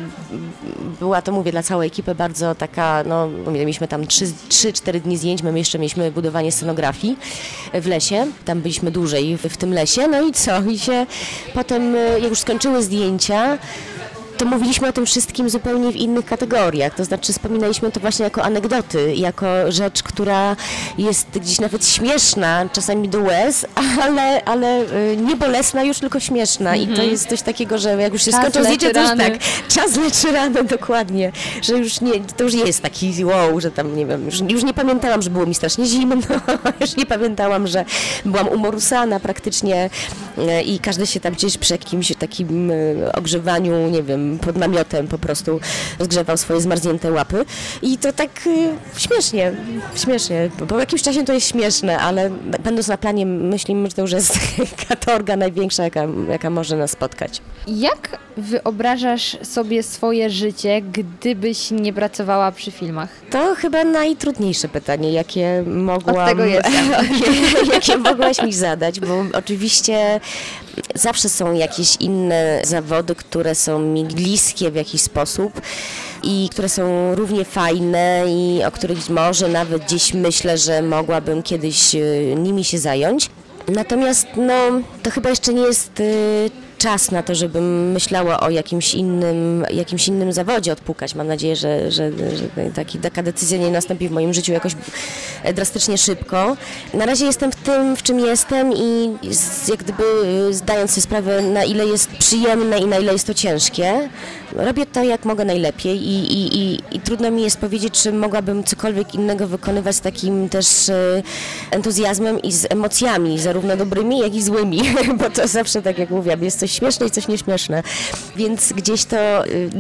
była to, mówię, dla całej ekipy bardzo taka, no mieliśmy tam 3-4 dni zdjęć, my jeszcze mieliśmy budowanie scenografii w lesie, tam byliśmy dłużej w, w tym lesie, no i co, i się potem, e, jak już skończyły zdjęcia, to mówiliśmy o tym wszystkim zupełnie w innych kategoriach. To znaczy wspominaliśmy to właśnie jako anegdoty, jako rzecz, która jest gdzieś nawet śmieszna, czasami do łez, ale, ale y, nie bolesna, już tylko śmieszna. I to jest coś takiego, że jak już się skończą zdjęcia, to już tak, czas leczy rany, dokładnie. Że już nie, to już jest taki wow, że tam, nie wiem, już, już nie pamiętałam, że było mi strasznie zimno, już nie pamiętałam, że byłam umorusana praktycznie e, i każdy się tam gdzieś przy jakimś takim e, ogrzewaniu, nie wiem, pod namiotem po prostu zgrzewał swoje zmarznięte łapy i to tak e, śmiesznie, śmiesznie, bo po jakimś czasie to jest śmieszne, ale będąc na planie myślimy, że to już jest katorga największa, jaka, jaka może nas spotkać. Jak wyobrażasz sobie swoje życie, gdybyś nie pracowała przy filmach? To chyba najtrudniejsze pytanie, jakie mogłam, Od tego jestem. jakie, jakie mogłaś mi zadać, bo oczywiście zawsze są jakieś inne zawody, które są mi bliskie w jakiś sposób i które są równie fajne i o których może nawet gdzieś myślę, że mogłabym kiedyś y, nimi się zająć. Natomiast no, to chyba jeszcze nie jest y, czas na to, żebym myślała o jakimś innym, jakimś innym zawodzie odpukać. Mam nadzieję, że, że, że taki, taka decyzja nie nastąpi w moim życiu jakoś e, drastycznie szybko. Na razie jestem w tym, w czym jestem i z, jak gdyby y, zdając sobie sprawę, na ile jest przyjemne i na ile jest to ciężkie. Robię to jak mogę najlepiej i, i, i, i trudno mi jest powiedzieć, czy mogłabym cokolwiek innego wykonywać z takim też e, entuzjazmem i z emocjami, zarówno dobrymi, jak i złymi, bo to zawsze, tak jak mówiłam, jest coś śmieszne i coś nieśmieszne. Więc gdzieś to y,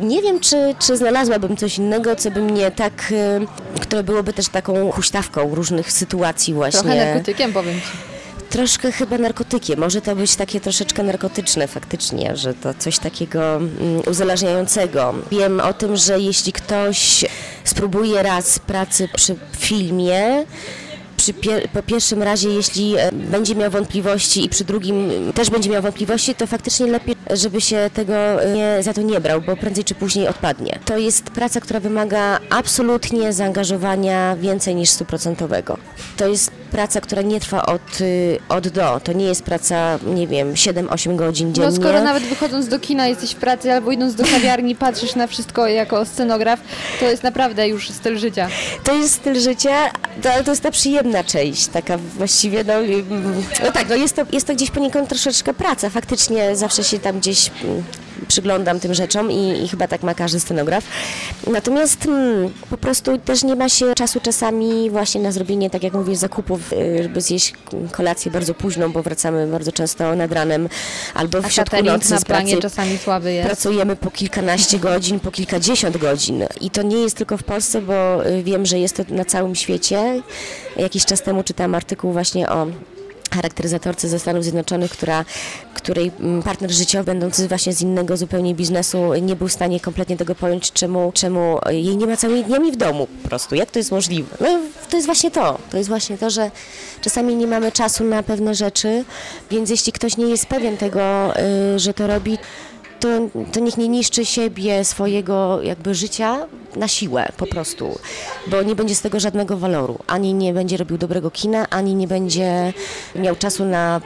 nie wiem, czy, czy znalazłabym coś innego, co by mnie tak, y, które byłoby też taką huśtawką różnych sytuacji właśnie. Trochę narkotykiem, powiem ci. Troszkę chyba narkotykiem. Może to być takie troszeczkę narkotyczne faktycznie, że to coś takiego mm, uzależniającego. Wiem o tym, że jeśli ktoś spróbuje raz pracy przy filmie, pier- po pierwszym razie, jeśli e, będzie miał wątpliwości i przy drugim e, też będzie miał wątpliwości, to faktycznie lepiej, żeby się tego e, nie, za to nie brał, bo prędzej czy później odpadnie. To jest praca, która wymaga absolutnie zaangażowania więcej niż stuprocentowego. To jest praca, która nie trwa od, y, od do. To nie jest praca, nie wiem, 7-8 godzin dziennie. No skoro nawet wychodząc do kina jesteś w pracy albo idąc do kawiarni patrzysz na wszystko jako scenograf, to jest naprawdę już styl życia. To jest styl życia, to, ale to jest ta przyjemna część, taka właściwie, no, mm, no tak, no jest to, jest to gdzieś poniekąd troszeczkę praca, faktycznie zawsze się tam gdzieś mm, przyglądam tym rzeczom i, i chyba tak ma każdy scenograf. Natomiast mm, po prostu też nie ma się czasu czasami właśnie na zrobienie, tak jak mówisz, zakupów, y, żeby zjeść kolację bardzo późną, bo wracamy bardzo często nad ranem albo w A środku nocy na planie pracy. czasami słaby jest. Pracujemy po kilkanaście godzin, po kilkadziesiąt godzin. I to nie jest tylko w Polsce, bo y, wiem, że jest to na całym świecie. Jakiś czas temu czytałam artykuł właśnie o charakteryzatorce ze Stanów Zjednoczonych, która, której mm, partner życiowy, będący właśnie z innego zupełnie biznesu, nie był w stanie kompletnie tego pojąć, czemu, czemu jej nie ma całymi dniami w domu po prostu. Jak to jest możliwe? No to jest właśnie to. To jest właśnie to, że czasami nie mamy czasu na pewne rzeczy, więc jeśli ktoś nie jest pewien tego, y, że to robi, to, to niech nie niszczy siebie, swojego jakby życia na siłę po prostu, bo nie będzie z tego żadnego waloru. Ani nie będzie robił dobrego kina, ani nie będzie miał czasu na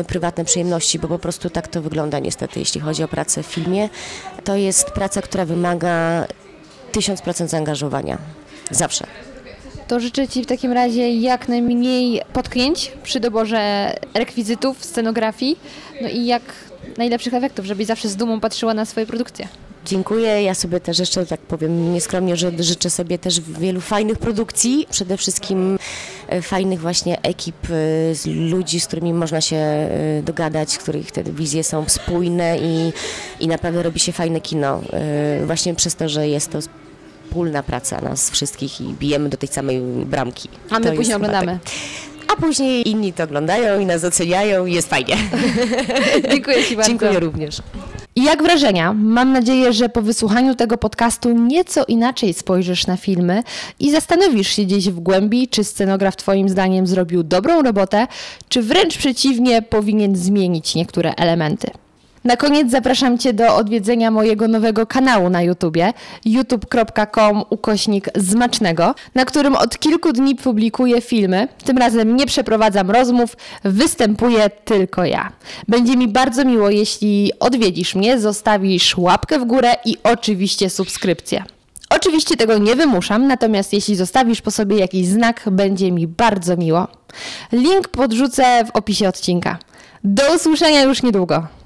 y, prywatne przyjemności, bo po prostu tak to wygląda niestety, jeśli chodzi o pracę w filmie. To jest praca, która wymaga 1000% zaangażowania. Zawsze. To życzę Ci w takim razie jak najmniej potknięć przy doborze rekwizytów, scenografii, no i jak najlepszych efektów, żebyś zawsze z dumą patrzyła na swoje produkcje. Dziękuję. Ja sobie też jeszcze tak powiem nieskromnie, że życzę sobie też wielu fajnych produkcji, przede wszystkim e, fajnych właśnie ekip, e, z ludzi, z którymi można się e, dogadać, których te wizje są spójne i, i naprawdę robi się fajne kino. Właśnie przez to, że jest to wspólna praca nas wszystkich i bijemy do tej samej bramki. A my To później oglądamy. Tak. A później inni to oglądają i nas oceniają i jest fajnie. Dziękuję Ci bardzo. Dziękuję również. I jak wrażenia? Mam nadzieję, że po wysłuchaniu tego podcastu nieco inaczej spojrzysz na filmy i zastanowisz się gdzieś w głębi, czy scenograf Twoim zdaniem zrobił dobrą robotę, czy wręcz przeciwnie, powinien zmienić niektóre elementy. Na koniec zapraszam Cię do odwiedzenia mojego nowego kanału na YouTubie youtube.com ukośnik zmacznego, na którym od kilku dni publikuję filmy. Tym razem nie przeprowadzam rozmów, występuję tylko ja. Będzie mi bardzo miło, jeśli odwiedzisz mnie, zostawisz łapkę w górę i oczywiście subskrypcję. Oczywiście tego nie wymuszam, natomiast jeśli zostawisz po sobie jakiś znak, będzie mi bardzo miło. Link podrzucę w opisie odcinka. Do usłyszenia już niedługo.